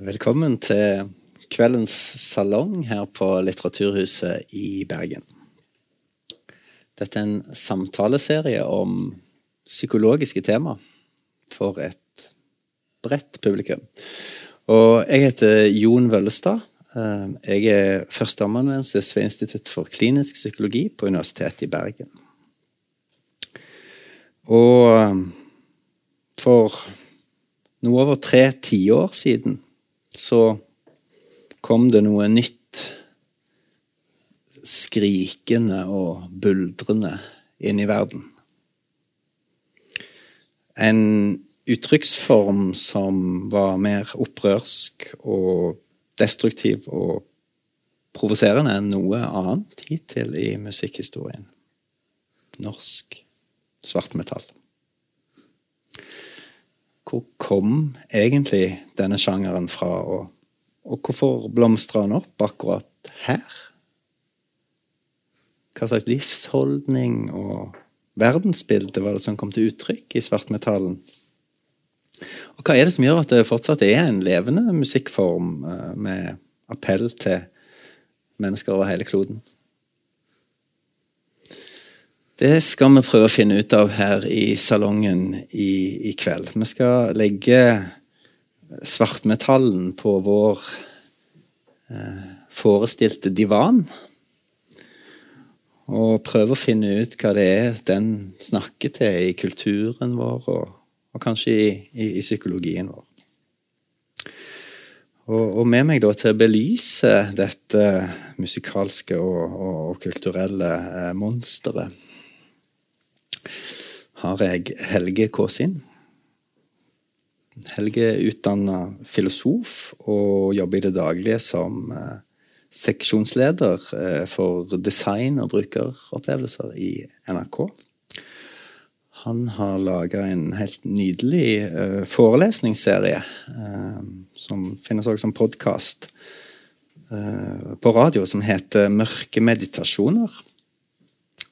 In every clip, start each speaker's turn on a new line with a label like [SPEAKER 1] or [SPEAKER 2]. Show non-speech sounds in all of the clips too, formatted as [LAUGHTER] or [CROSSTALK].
[SPEAKER 1] Velkommen til kveldens salong her på Litteraturhuset i Bergen. Dette er en samtaleserie om psykologiske tema for et bredt publikum. Og jeg heter Jon Vøllestad. Jeg er førsteamanuensis ved Institutt for klinisk psykologi på Universitetet i Bergen. Og for noe over tre tiår siden så kom det noe nytt skrikende og buldrende inn i verden. En uttrykksform som var mer opprørsk og destruktiv og provoserende enn noe annet hittil i musikkhistorien. Norsk svartmetall. Hvor kom egentlig denne sjangeren fra, og, og hvorfor blomstra den opp akkurat her? Hva slags livsholdning og verdensbilde var det som kom til uttrykk i svartmetallen? Og hva er det som gjør at det fortsatt er en levende musikkform eh, med appell til mennesker over hele kloden? Det skal vi prøve å finne ut av her i salongen i, i kveld. Vi skal legge svartmetallen på vår eh, forestilte divan. Og prøve å finne ut hva det er den snakker til i kulturen vår, og, og kanskje i, i, i, psykologien vår. Og, og, med meg da til å belyse dette musikalske og, og, og kulturelle eh, monsteret har jeg Helge Kåsin. Helge er utdanna filosof og jobber i det daglige som eh, seksjonsleder eh, for design og brukeropplevelser i NRK. Han har laga en helt nydelig uh, forelesningsserie som finnes også som podkast på radio, som heter Mørke meditasjoner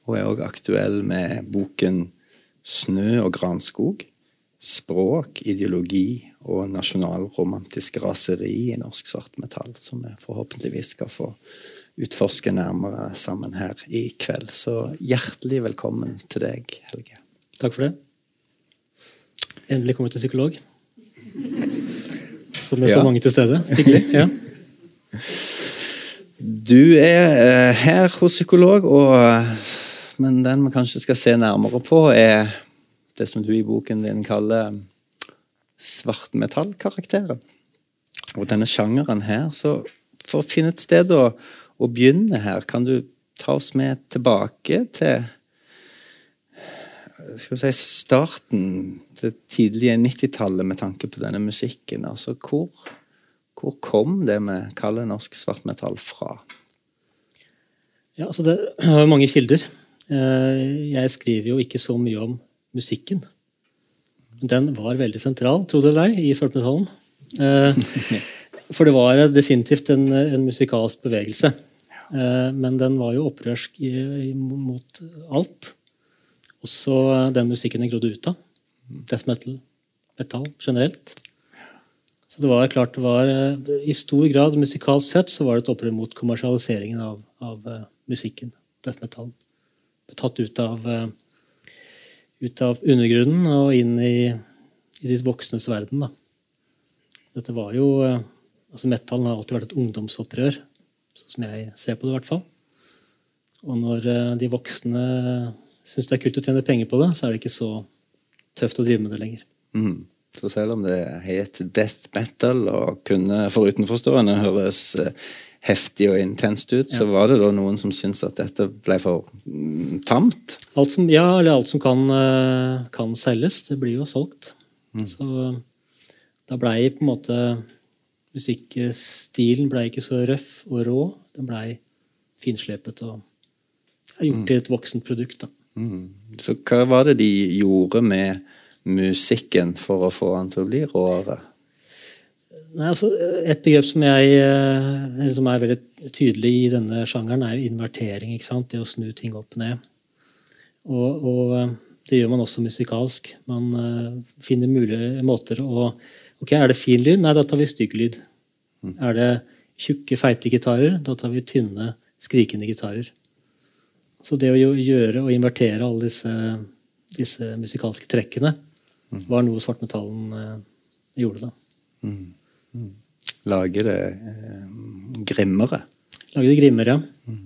[SPEAKER 1] og er òg aktuell med boken 'Snø og granskog'. Språk, ideologi og nasjonalromantisk raseri i norsk svartmetall, som vi forhåpentligvis skal få utforske nærmere sammen her i kveld. Så hjertelig velkommen til deg, Helge.
[SPEAKER 2] Takk for det. Endelig kommet til psykolog. Så med ja. så mange til stede. Hyggelig. Ja.
[SPEAKER 1] Du er eh, her hos psykolog, og men den vi kanskje skal se nærmere på, er det som du i boken din kaller svartmetallkarakteren. Og denne sjangeren her, så for å finne et sted å, å begynne her, kan du ta oss med tilbake til skal vi si, starten, til tidlige 90-tallet, med tanke på denne musikken. Altså, hvor, hvor kom det vi kaller norsk svartmetall fra?
[SPEAKER 2] Ja, altså Det har mange kilder. Eh, jeg skriver jo ikke så mye om musikken. Den var veldig sentral, tro det eller ei, i svartmetallen. Eh, for det var definitivt en, en musikalsk bevegelse. Eh, men den var jo opprørsk mot alt. Også den musikken den grodde ut av. Death metal, metal generelt. Så det var klart det var I stor grad musikalsk sett så var det et opprør mot kommersialiseringen av, av musikken. Death metallen tatt ut av, eh, ut av undergrunnen og inn i, i de voksnes verden. Da. Dette var jo eh, altså Metallen har alltid vært et ungdomsopprør, sånn som jeg ser på det. i hvert fall. Og når eh, de voksne syns det er kult å tjene penger på det, så er det ikke så tøft å drive med det lenger.
[SPEAKER 1] Mm. Så selv om det het death metal og kunne for utenforstående høres heftig og intenst ut, så var det da noen som syntes at dette ble for mm, tamt?
[SPEAKER 2] Alt som, ja, eller alt som kan, eh, kan selges, det blir jo solgt. Mm. Så da blei på en måte musikkstilen ble ikke så røff og rå. Den blei finslepet og gjort mm. til et voksent produkt. da.
[SPEAKER 1] Mm. Så hva var det de gjorde med musikken for å få den til å bli råere?
[SPEAKER 2] Nei, altså, et begrep som, jeg, eh, som, er veldig tydelig i denne sjangeren, er invertering. ikke sant? Det å snu ting opp ned. Og, og eh, det gjør man også musikalsk. Man uh, finner mulige måter å Ok, er det fin lyd? Nei, da tar vi stygg lyd. Er det tjukke, feite gitarer, da tar vi tynne, skrikende gitarer. Så det å gjøre og invertere alle disse, disse musikalske trekkene var noe svartmetallen uh, gjorde. da.
[SPEAKER 1] Lage det eh, grimmere.
[SPEAKER 2] Lage det grimmere, ja.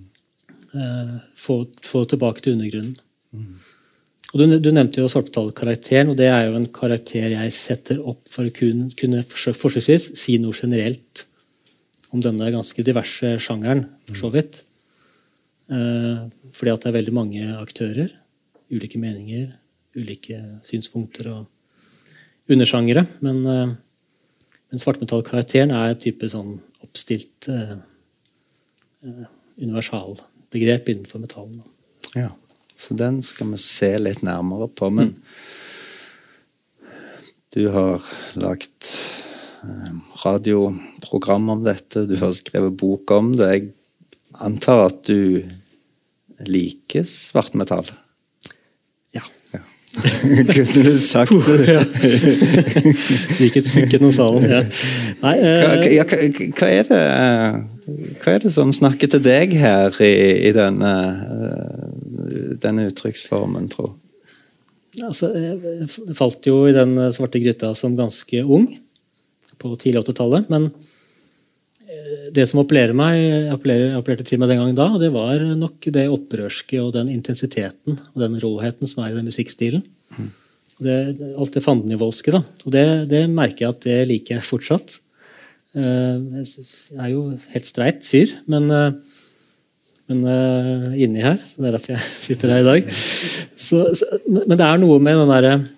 [SPEAKER 2] Eh, få, få tilbake til undergrunnen. Og du, du nevnte jo svartmetallkarakteren, og det er jo en karakter jeg setter opp for å kunne, kunne forsøksvis si noe generelt om denne ganske diverse sjangeren, for så vidt. Eh, fordi at det er veldig mange aktører, ulike meninger, ulike synspunkter og undersjangere. Men, eh, men svartmetallkarakteren er et type sånn oppstilt eh, eh universalbegrep innenfor metallen.
[SPEAKER 1] Ja. Så den skal vi se litt nærmere på. Men du har lagt eh, radioprogram om dette, du har skrevet bok om det. Jeg antar at du liker svartmetall? [LAUGHS] Kunne du sagt det?
[SPEAKER 2] Liker [LAUGHS] et stykke gjennom salen. Ja. Nei,
[SPEAKER 1] hva,
[SPEAKER 2] eh,
[SPEAKER 1] hva, hva, er det, hva er det som snakker til deg her i, i denne, eh, denne uttrykksformen, tro?
[SPEAKER 2] altså, jeg falt jo i den svarte gryta som ganske ung, på tidlig 80-tallet. Men eh, det som appellerer meg, appellerer, appellerte til meg den gangen da, det var nok det opprørske og den intensiteten og den råheten som er i den musikkstilen. Det, alt det fandenivoldske. da. Og det, det, merker jeg at det liker jeg fortsatt. Eh, jeg er jo helt streit fyr, men, eh, men inni her. så Det er derfor jeg [LAUGHS] sitter her i dag. Så, så, men det er noe med den der,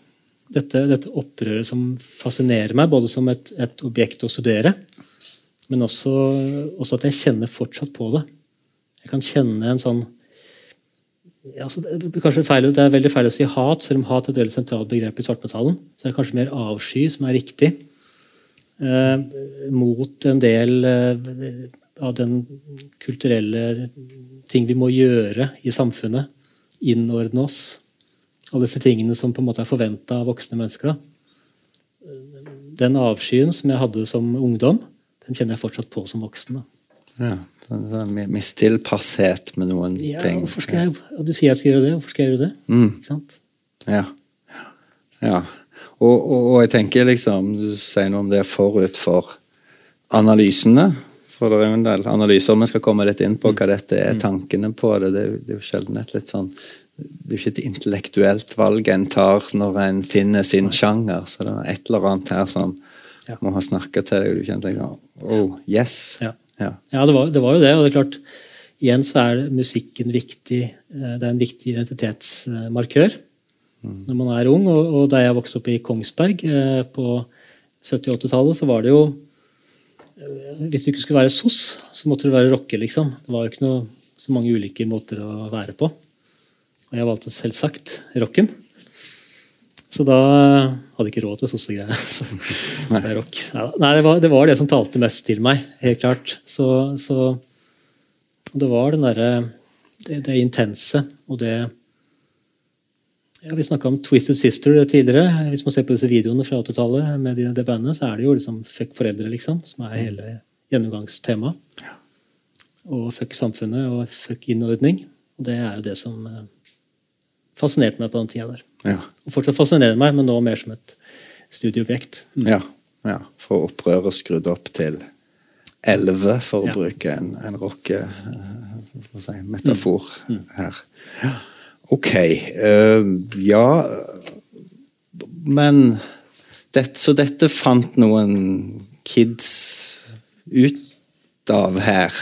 [SPEAKER 2] dette, dette opprøret som fascinerer meg, både som et, et objekt å studere, men også, også, at jeg kjenner fortsatt på det. Jeg kan kjenne en sånn ja, altså det, er feil, det, er veldig feil å si hat, selv om hat er et veldig sentralt begrep i svartmetallen. Så er det kanskje mer avsky som er riktig. Eh, mot en del eh, av den kulturelle ting vi må gjøre i samfunnet. Innordne oss. Alle disse tingene som på en måte er forventa av voksne mennesker. Da. Den avskyen som jeg hadde som ungdom, den kjenner jeg fortsatt på som voksen. Da.
[SPEAKER 1] Ja, Mistilpasshet med noen
[SPEAKER 2] ja,
[SPEAKER 1] ting.
[SPEAKER 2] Skal jeg, og du sier jeg skal gjøre det, hvorfor skal jeg gjøre det?
[SPEAKER 1] Mm.
[SPEAKER 2] Ikke sant?
[SPEAKER 1] Ja. ja. Og, og, og, jeg tenker liksom Du sier noe om det forut for analysene. For det er jo en del analyser vi skal komme litt inn på hva dette er, tankene på det. Det er, jo, det er jo sjelden et litt sånn det er jo ikke et intellektuelt valg en tar når en finner sin sjanger. Så det er et eller annet her som ja. man har snakka til deg, og du kjente deg Oh, yes.
[SPEAKER 2] Ja, ja. ja det, var, det, var, jo det. Og det er klart, igjen så er musikken viktig. Det er en viktig identitetsmarkør mm. når man er ung. Og, og, da jeg vokste opp i Kongsberg eh, på 70-80-tallet, så var det jo eh, Hvis du ikke skulle være SOS, så måtte du være rocker, liksom. Det var jo ikke noe, så mange ulike måter å være på. Og jeg valgte selvsagt rocken. Så da hadde jeg ikke råd til sossegreier. [LAUGHS] Så [LAUGHS] det, rock. Nei, det var, det var, det som talte mest til meg, helt klart. Så, så det var den derre det, det, intense og det ja, Vi snakka om Twisted Sister tidligere. Hvis man ser på disse videoene fra 80-tallet, med det, det bandet, så er det jo liksom fuck foreldre, liksom, som er hele gjennomgangstemaet. Og fuck samfunnet og fuck innordning. Og det er jo det som eh, fascinerte meg på den tida der.
[SPEAKER 1] Ja.
[SPEAKER 2] Og fortsatt fascinerer meg, men nå mer som et studieobjekt.
[SPEAKER 1] Mm. Ja, ja. For opprøret skrudd opp til 11, for å ja. bruke en, en rocke-metafor eh, si, mm. her. Ok. Uh, ja Men det, Så dette fant noen kids ut av her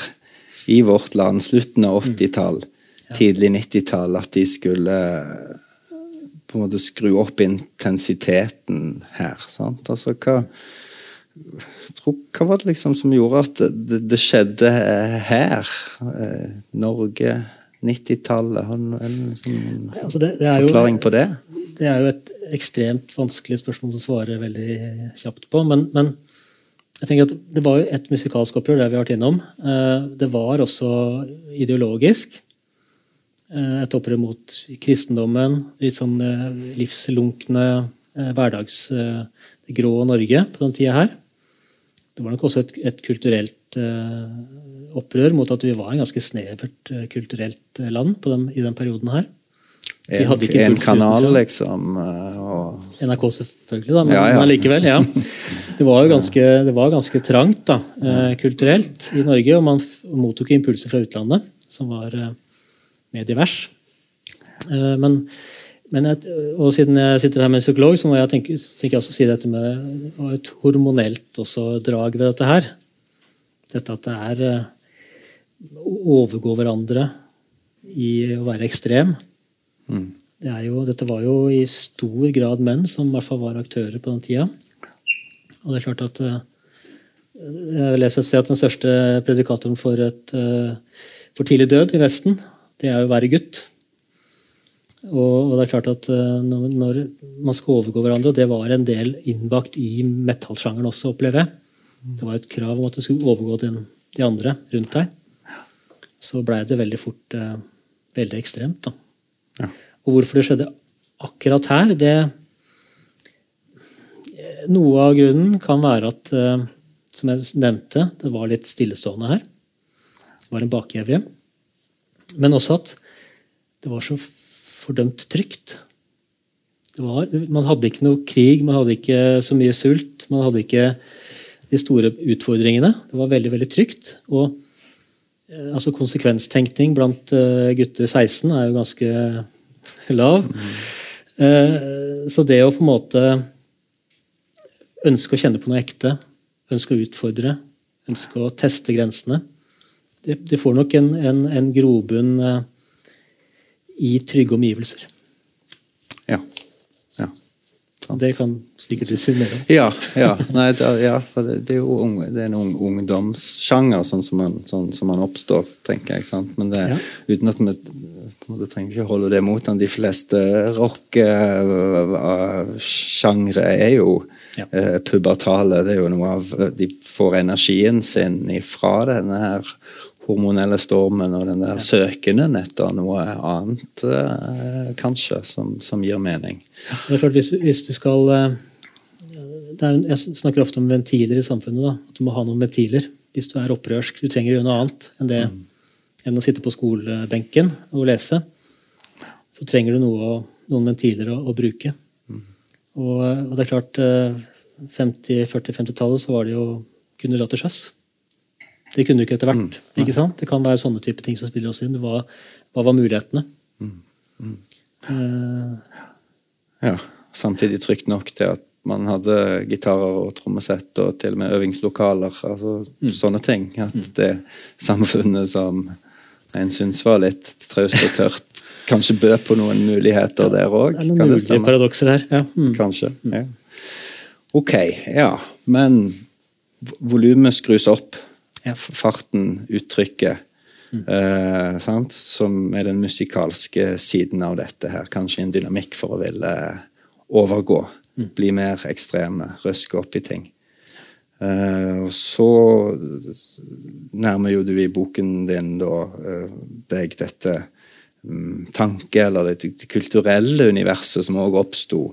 [SPEAKER 1] i vårt land, slutten av 80-tall. Tidlig 90-tall at de skulle på en måte skru opp intensiteten her. Sant? Altså, hva, tror, hva var det liksom som gjorde at det, det skjedde her? Eh, Norge, 90-tallet? Har du en
[SPEAKER 2] altså det, det
[SPEAKER 1] forklaring
[SPEAKER 2] jo,
[SPEAKER 1] på det?
[SPEAKER 2] Det er jo et ekstremt vanskelig spørsmål å svare veldig kjapt på. Men, men jeg tenker at det var jo et musikalsk opprør, det vi har vært innom. Eh, det var også ideologisk. Eh, et opprør mot kristendommen, litt sånn eh, livslunkne eh, hverdags det grå Norge på den tida her. det var nok også et, et kulturelt opprør mot at vi var en ganske snevert kulturelt land den, i den perioden her.
[SPEAKER 1] En, en kanal, liksom. Og...
[SPEAKER 2] NRK selvfølgelig, da, men, ja, ja. men likevel. ja. [LAUGHS] Det var jo ganske, det var ganske trangt da, kulturelt i Norge, og man mottok impulser fra utlandet som var mer divers. men men jeg, og siden jeg sitter her med en psykolog, så må jeg tenke, tenke jeg også si dette med et hormonelt også drag ved dette her. Dette at det er eh, å overgå hverandre i å være ekstrem. Mm. Det jo, dette var jo i stor grad menn som i hvert fall var aktører på den tida. Og det er klart at eh, Jeg leser at den største predikatoren for, et, eh, for tidlig død i Vesten, det er å være gutt. Og, og, det er klart at uh, når, når, man skal overgå hverandre, og det var en del innbakt i metallsjangeren også, opplever jeg. Det var et krav om at du skulle overgå den, de andre rundt deg. Så blei det veldig fort eh, veldig ekstremt. Ja. Og hvorfor det skjedde akkurat her, det Noe av grunnen kan være at, eh, som jeg nevnte, det var litt stillestående her. Det var en bakevje. Men også at det var så fordømt trygt. Var, man hadde ikke noe krig, man hadde ikke så mye sult. Man hadde ikke de store utfordringene. Det var veldig veldig trygt. Og eh, altså konsekvenstenkning blant uh, gutter 16 er jo ganske [LAUGHS] lav. Mm. Så det å på en måte ønske å kjenne på noe ekte, ønske å utfordre, ønske å teste grensene, det, det får nok en, en, en grobunn uh, i trygge omgivelser.
[SPEAKER 1] Ja. ja.
[SPEAKER 2] Det kan sikkert du si mer om.
[SPEAKER 1] Ja, ja. Nei, ja det, det, er jo ung, det er en ung, ungdomssjanger sånn som, man, sånn som man oppstår, tenker jeg. Sant? Men det, ja. uten at vi du trenger ikke holde det mot den. De fleste rock-sjangre er jo ja. uh, pubertale. Det er jo noe av De får energien sin ifra denne her hormonelle stormen og den der søkenden etter noe annet, eh, kanskje, som, som, gir mening.
[SPEAKER 2] Det er klart, hvis, hvis du skal eh, er, Jeg snakker ofte om ventiler i samfunnet. Da, at Du må ha noen ventiler hvis du er opprørsk. Du trenger å gjøre noe annet enn, det, mm. enn å sitte på skolebenken og lese. Så trenger du noe, noen ventiler å, å bruke. Mm. Og, og, det er klart 50-, 40-, 50-tallet så var det jo kunne dra til sjøs. Det kunne du ikke etter hvert. Mm. ikke sant? Det kan være sånne type ting som spiller oss inn. Hva, hva var mulighetene? Mm. Mm.
[SPEAKER 1] Uh, ja. Samtidig trygt nok til at man hadde gitarer og trommesett og til og med øvingslokaler. altså mm. Sånne ting. At mm. det samfunnet som en syns var litt traust og tørt, kanskje bød på noen muligheter der òg.
[SPEAKER 2] Det er noen mulige paradokser her. Ja.
[SPEAKER 1] Mm. Kanskje. ja. Ok, ja. Men volumet skrus opp ja. farten, uttrykket. Mm. Eh, som er den musikalske siden av dette her. Kanskje en dynamikk for å ville overgå. Mm. Bli mer ekstreme, røske opp i ting. Eh, og så nærmer jo du i boken din da eh, deg dette um, tanke, eller det, det, kulturelle universet som òg oppsto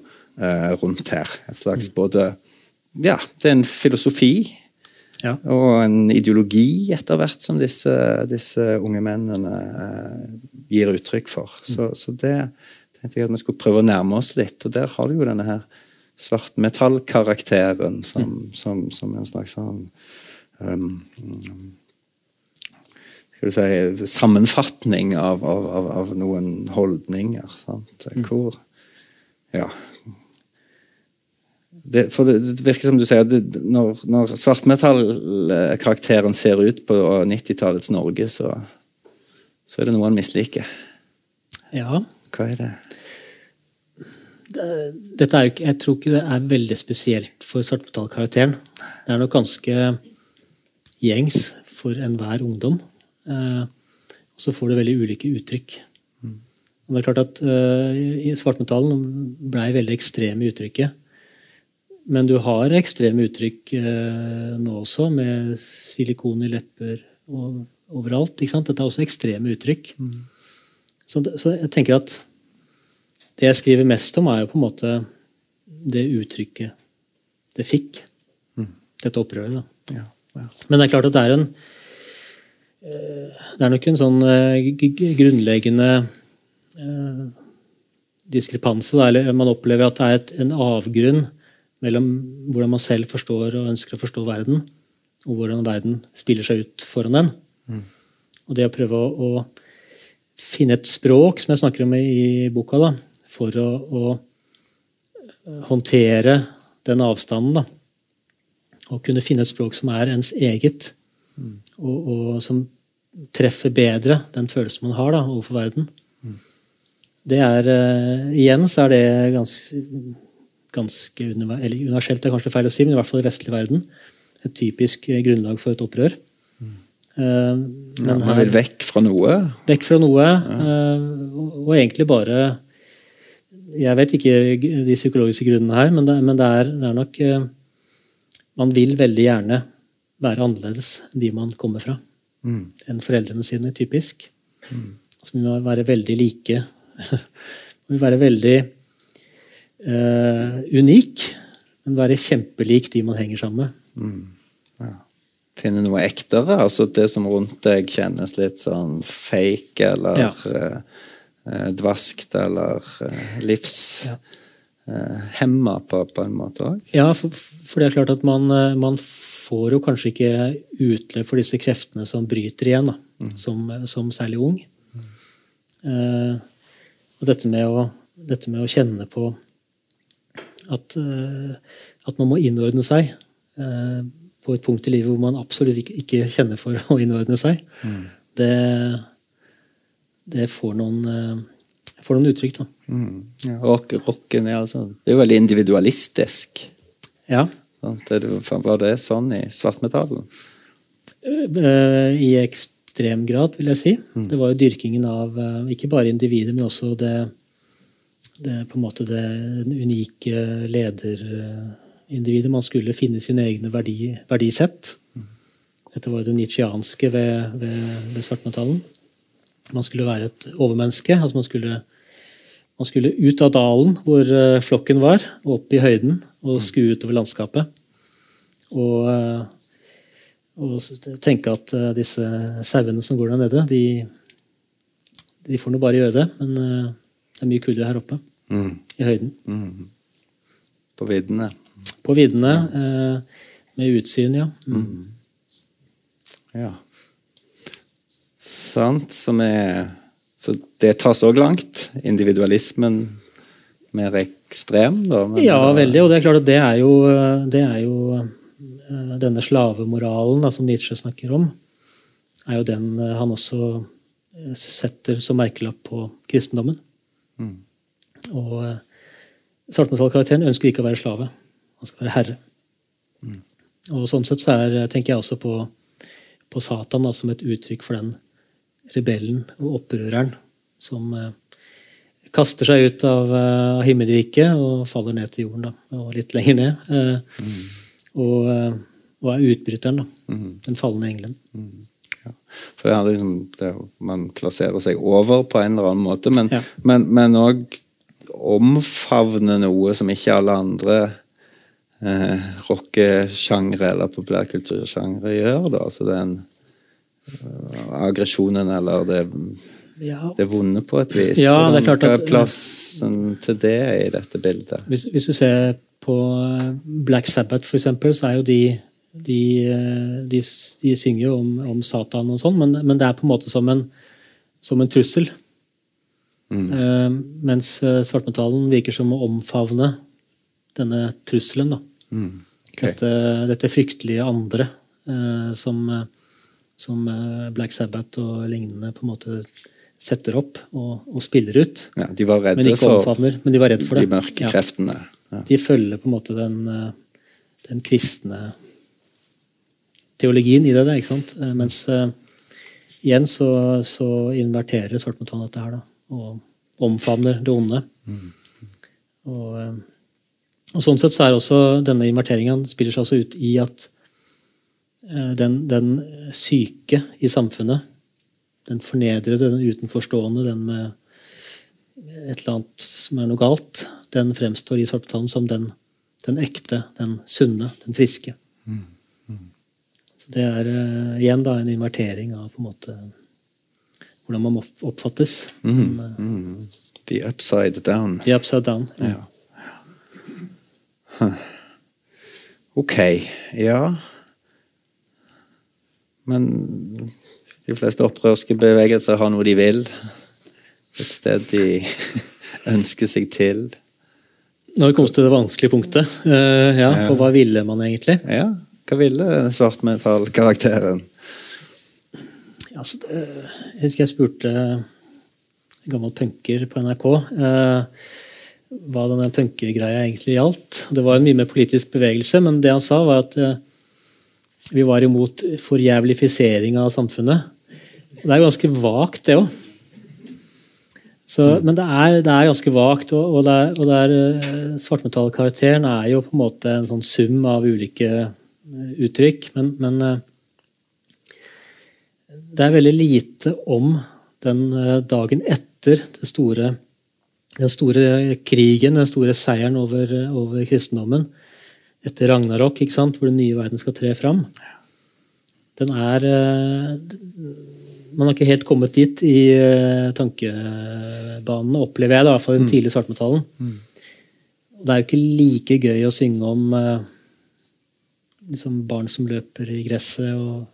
[SPEAKER 1] eh, rundt her. Et slags mm. både Ja, det er en filosofi ja. Og en ideologi etter hvert som disse, disse unge mennene eh, gir uttrykk for. Så, mm. så, det tenkte jeg at vi skulle prøve å nærme oss litt. Og der har du jo denne her svartmetallkarakteren som, mm. som, som, en slags sånn um, skal du si, sammenfatning av, av, av noen holdninger. Sant? Mm. Hvor ja, det, for det, det, virker som du sier, det, når, når svartmetallkarakteren ser ut på 90-tallets Norge, så, så, er det noe han misliker.
[SPEAKER 2] Ja.
[SPEAKER 1] Hva er det?
[SPEAKER 2] Dette er, jeg tror ikke det er veldig spesielt for svartmetallkarakteren. Det er nok ganske gjengs for enhver ungdom. Eh, og så får det veldig ulike uttrykk. Mm. Og det er klart at uh, Svartmetallen blei veldig ekstreme i uttrykket. Men du har ekstreme uttrykk eh, nå også, med silikon i lepper og overalt. ikke sant? Dette er også ekstreme uttrykk. Mm. Så, så, jeg tenker at det jeg skriver mest om, er jo på en måte det uttrykket det fikk. Mm. dette opprøret.
[SPEAKER 1] Ja, ja.
[SPEAKER 2] Men det er klart at det er en eh, Det er nok en sånn eh, grunnleggende diskrepanse. Eller man opplever at det er et, en avgrunn mellom hvordan man selv forstår og ønsker å forstå verden, og hvordan verden spiller seg ut foran den. Og det å prøve å, å finne et språk, som jeg snakker om i, boka, da, for å, å eh, håndtere den avstanden. da å kunne finne et språk som er ens eget, og, og som treffer bedre den følelsen man har da, overfor verden. Det er uh, Igjen så er det ganske, ganske eller universelt, er kanskje feil å si, men i hvert fall i vestlig verden et typisk eh, grunnlag for et opprør. Eh,
[SPEAKER 1] Ja,
[SPEAKER 2] men
[SPEAKER 1] man
[SPEAKER 2] her-
[SPEAKER 1] vil vekk fra noe.
[SPEAKER 2] vekk fra noe, Ja. og, og egentlig bare Jeg vet ikke de psykologiske grunnene her, men det, men det, er, det er nok eh, Man vil veldig gjerne være annerledes enn de man kommer fra,
[SPEAKER 1] Mm.
[SPEAKER 2] enn foreldrene sine, typisk. Så vi må være veldig like. [LAUGHS] vi må være veldig eh, unik, men være kjempelik de man henger sammen med.
[SPEAKER 1] Finne noe ektere. Altså det som rundt deg kjennes litt sånn fake eller
[SPEAKER 2] Ja.
[SPEAKER 1] eh, dvaskt eller uh, livshemma
[SPEAKER 2] Ja.
[SPEAKER 1] på, på en måte òg.
[SPEAKER 2] Ja, for, for det er klart at man, man får jo kanskje ikke utløp for disse kreftene som bryter igjen, da, som, som særlig ung. Eh, og dette med, å, dette med å kjenne på at, eh, at man må innordne seg eh, på et punkt i livet hvor man absolutt ikke, kjenner for [LAUGHS] å innordne seg, det, det får noen, eh, får noen uttrykk, da.
[SPEAKER 1] Mm. Ja, rock, rocken er, altså, det er jo veldig individualistisk.
[SPEAKER 2] Ja.
[SPEAKER 1] Det, er var det sånn i svartmetallen?
[SPEAKER 2] I ekstrem grad, vil jeg si. Det var jo dyrkingen av ikke bare individet, men også det, det er på en måte det unike lederindividet. Man skulle finne sine egne verdi, verdisett. Dette var jo det nitsjianske ved, ved, ved svartmetallen. Man skulle være et overmenneske. altså Man skulle, man skulle ut av dalen hvor eh, flokken var, og opp i høyden og skue utover landskapet. Og eh, og tenke at eh, disse sauene som går der nede, de, de får nå bare gjøre det. Men det er mye kulere her oppe,
[SPEAKER 1] Mm.
[SPEAKER 2] i høyden.
[SPEAKER 1] På viddene.
[SPEAKER 2] På viddene, eh, med utsyn, ja. Mm.
[SPEAKER 1] Ja. Sant. Som er Så det tas òg langt. Individualismen mer ekstrem, da. men-
[SPEAKER 2] Ja, veldig. Og det er klart at det er jo, det er jo eh, denne slavemoralen da, som Nietzsche snakker om, er jo den eh, han også eh, setter som merkelapp på kristendommen. Og eh, Svartmetallkarakteren ønsker ikke å være slave. Han skal være herre. Og sånn sett så er, tenker jeg også på, på Satan da, som et uttrykk for den rebellen og opprøreren som eh, kaster seg ut av uh, himmelriket og faller ned til jorden, da, og litt lenger ned. eh, og, eh, og er utbryteren, da. Den falne engelen.
[SPEAKER 1] For det er liksom, det, man plasserer seg over på en eller annen måte, men
[SPEAKER 2] Ja.
[SPEAKER 1] Omfavne noe som ikke alle andre eh, rockesjangre eller populærkultursjangre gjør. da, altså den eh, aggresjonen eller det,
[SPEAKER 2] Ja.
[SPEAKER 1] det vonde på et vis.
[SPEAKER 2] Ja, det er klart
[SPEAKER 1] Hva er plassen til det i dette bildet?
[SPEAKER 2] Hvis, hvis du ser på eh, Black Sabbath, for eksempel, så er jo de De, eh, de, de synger jo om, om Satan og sånn, men, men det er på en måte som en, som en trussel. Eh, mens eh, svartmetallen virker som å omfavne denne trusselen. da.
[SPEAKER 1] Okay.
[SPEAKER 2] Dette, dette fryktelige andre eh, som, som Black Sabbath og lignende på en måte setter opp og, og spiller ut.
[SPEAKER 1] Ja, de var
[SPEAKER 2] Men
[SPEAKER 1] redde
[SPEAKER 2] ikke
[SPEAKER 1] for
[SPEAKER 2] omfavner. Men de var redde for
[SPEAKER 1] de mørke
[SPEAKER 2] Ja.
[SPEAKER 1] kreftene. Ja.
[SPEAKER 2] De følger på en måte den, den kristne teologien i det. ikke sant? Mens igjen så, så inverterer svartmetallen dette her, da. Og omfavner det onde. Og, eh, og sånn sett så er også denne inverteringen spiller seg også ut i at eh, den, den syke i samfunnet, den fornedrede, den utenforstående, den med et eller annet som er noe galt, den fremstår i Svartbetalen som den, den ekte, den sunne, den friske. Så det er uh, igjen da en invertering av på en måte hvordan man oppfattes.
[SPEAKER 1] Mm. Men, uh, mm. The upside down.
[SPEAKER 2] The upside down, ja. ja.
[SPEAKER 1] Ok, ja. Men de fleste opprørske bevegelser har noe de vil. Et sted de [LAUGHS] ønsker seg til.
[SPEAKER 2] Nå har vi kommet til det vanskelige punktet. Uh, ja, For hva ville man egentlig?
[SPEAKER 1] Ja, Hva ville svartmetallkarakteren?
[SPEAKER 2] Altså, det, jeg husker jeg spurte en gammel punker på NRK eh, hva denne punkergreia egentlig gjaldt. Det var en mye mer politisk bevegelse, men det han sa, var at eh, vi var imot forjævlifisering av samfunnet. Det er ganske vagt, det òg. Men det er, det er, ganske vagt. Og, og, det er, og er, eh, svartmetallkarakteren er jo på en måte en sånn sum av ulike eh, uttrykk. Men, men eh, det er veldig lite om den dagen etter store, den store krigen, den store seieren over, over kristendommen etter Ragnarok, hvor den nye verden skal tre fram, den er eh, Man har ikke helt kommet dit i eh, tankebanene, opplever jeg, Det, i hvert fall i den mm. tidlige svartmetallen. Mm. Det er jo ikke like gøy å synge om eh, liksom barn som løper i gresset, og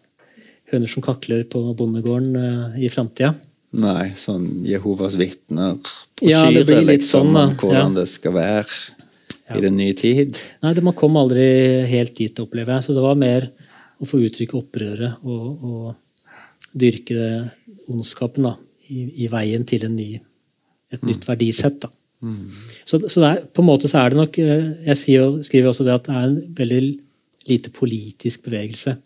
[SPEAKER 2] høner som kakler på bondegården i framtida.
[SPEAKER 1] Nei, sånn Jehovas vitner
[SPEAKER 2] på ja, det liksom, sånn,
[SPEAKER 1] hvordan ja. det skal være i den nye tid?
[SPEAKER 2] Nei, det, man kom aldri helt dit, opplever jeg. Så det var mer å få uttrykke opprøret og, og dyrke ondskapen da, i, i, veien til ny, et mm. nytt verdisett. da. Mm. Så, så er, på en måte så er det nok eh, Jeg skriver også det at det er en veldig lite politisk bevegelse.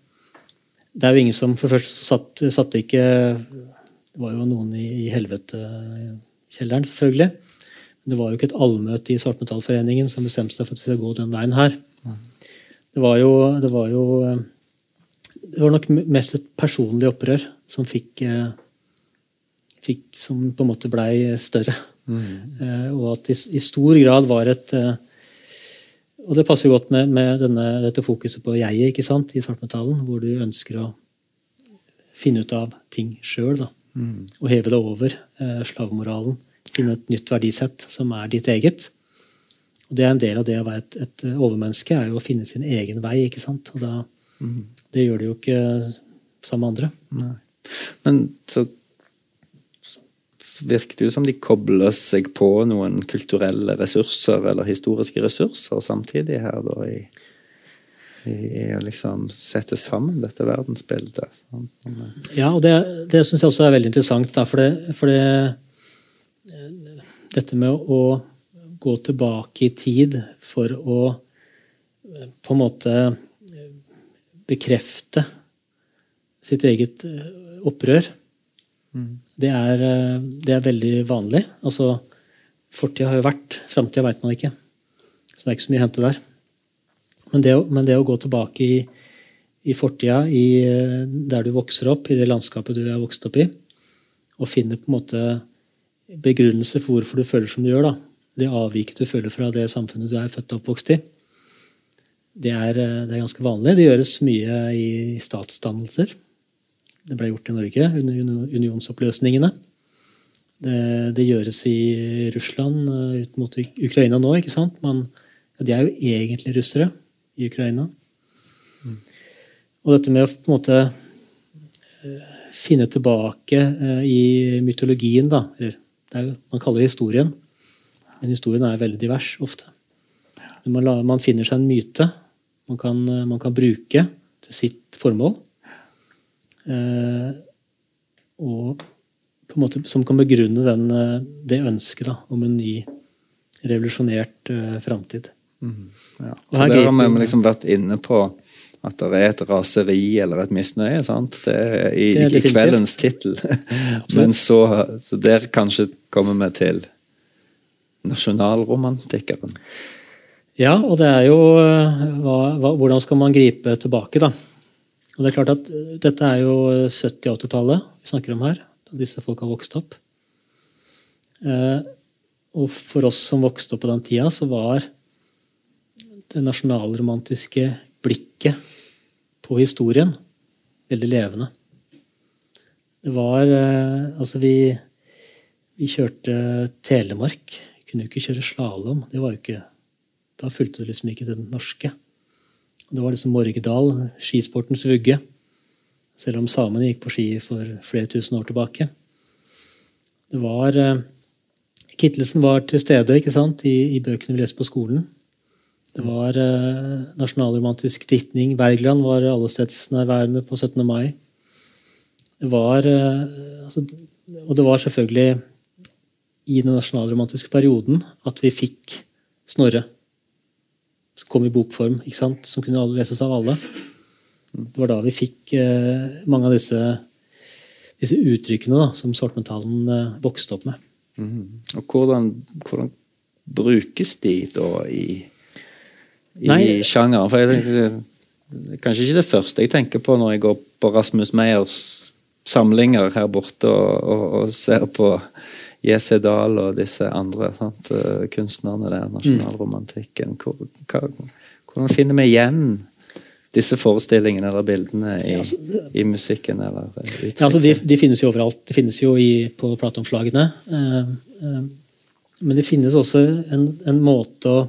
[SPEAKER 2] Det er jo ingen som For først satt, satt ikke Det var jo noen i, i helvetekjelleren, selvfølgelig. Det var jo ikke et allmøte i Svartmetallforeningen som bestemte seg for at vi skal gå den veien her. Det var jo, det var jo eh, det var nok mest et personlig opprør som fikk, eh, fikk Som på en måte blei større. Mm. Og at det i stor grad var et Og det passer godt med, med denne, dette fokuset på jeget ikke sant, i svartmetallen, hvor du ønsker å finne ut av ting sjøl. Mm. Og heve det over eh, slavemoralen finne et nytt verdisett som er ditt eget. Og det er En del av det å være et, et overmenneske er jo å finne sin egen vei. ikke sant? Og da, mm. Det gjør det jo ikke sammen med andre.
[SPEAKER 1] Nei. Men så virker det jo som de kobler seg på noen kulturelle ressurser eller historiske ressurser samtidig her, da, i, i å liksom sette sammen dette verdensbildet.
[SPEAKER 2] Ja, og det, det syns jeg også er veldig interessant. Da, for, det, for det, dette med å gå tilbake i tid for å eh, på en måte eh, bekrefte sitt eget eh, opprør, mm. Det, er, det, er, veldig vanlig. Altså, Fortida har jo vært, framtida veit man ikke. Så det er ikke så mye å hente der. Men det, men det å gå tilbake i, i fortida, der du vokser opp, i det landskapet du har vokst opp i, og finne på en måte begrunnelse for hvorfor du føler som du gjør. da. Det avviket du føler fra det samfunnet du er født og oppvokst i. Det er, eh, det er, ganske vanlig. Det gjøres mye i statsdannelser. Det ble gjort i Norge under unionsoppløsningene. Det, det gjøres i Russland eh, ut mot Ukraina nå. ikke sant? Man, ja, de er jo egentlig russere i Ukraina. Mm. Og dette med å på en måte eh, finne tilbake i mytologien, da, eller jo, man kaller det historien, men historien er veldig divers ofte. Man, man, finner seg en myte man kan, man kan bruke til sitt formål. Eh, og på en måte som kan begrunne den, eh, det ønsket da, om en ny, revolusjonert eh, framtid.
[SPEAKER 1] Mm, ja. Der har vi liksom vært inne på at det er et raseri eller et misnøye. sant? Det er i, det er i kveldens tittel. [LAUGHS] Men så, så, der kanskje kommer vi til nasjonalromantikeren.
[SPEAKER 2] Ja, og det er jo hva, hva, Hvordan skal man gripe tilbake, da? Og det er klart at Dette er jo 70-80-tallet vi snakker om her. Da disse folk har vokst opp. Eh, og for oss som vokste opp på den tida, så var det nasjonalromantiske blikket på historien veldig levende. Det var eh, Altså, vi, vi kjørte Telemark. Kunne jo ikke kjøre slalåm. Da fulgte det liksom ikke til den norske. Det var liksom Morgedal, skisportens vugge. Selv om samene gikk på ski for flere tusen år tilbake. Det var eh, Kittelsen var til stede ikke sant, i, i bøkene vi leste på skolen. Det var eh, nasjonalromantisk diktning. Wergeland var allestedsnærværende på 17. mai. Det var eh, altså, Og det var selvfølgelig i den nasjonalromantiske perioden at vi fikk Snorre. Som kom i bokform, ikke sant? som kunne leses av alle. Det var da vi fikk eh, mange av disse, disse uttrykkene da, som svartmetallen eh, vokste opp med.
[SPEAKER 1] Og hvordan, hvordan brukes de da i, i
[SPEAKER 2] Nei.
[SPEAKER 1] sjangeren? For jeg tenker, er kanskje ikke det første jeg tenker på når jeg går på Rasmus Meyers samlinger her borte og, og, og ser på J.C. Dahl og disse andre sant, eh, kunstnerne der, nasjonalromantikken. Hvor, hva, hvordan finner vi igjen disse forestillingene eller bildene i,
[SPEAKER 2] Ja, altså,
[SPEAKER 1] i musikken eller?
[SPEAKER 2] Ja, altså de, de finnes jo overalt. De finnes jo i, på plateomslagene. Eh, eh, men det finnes også en, en måte å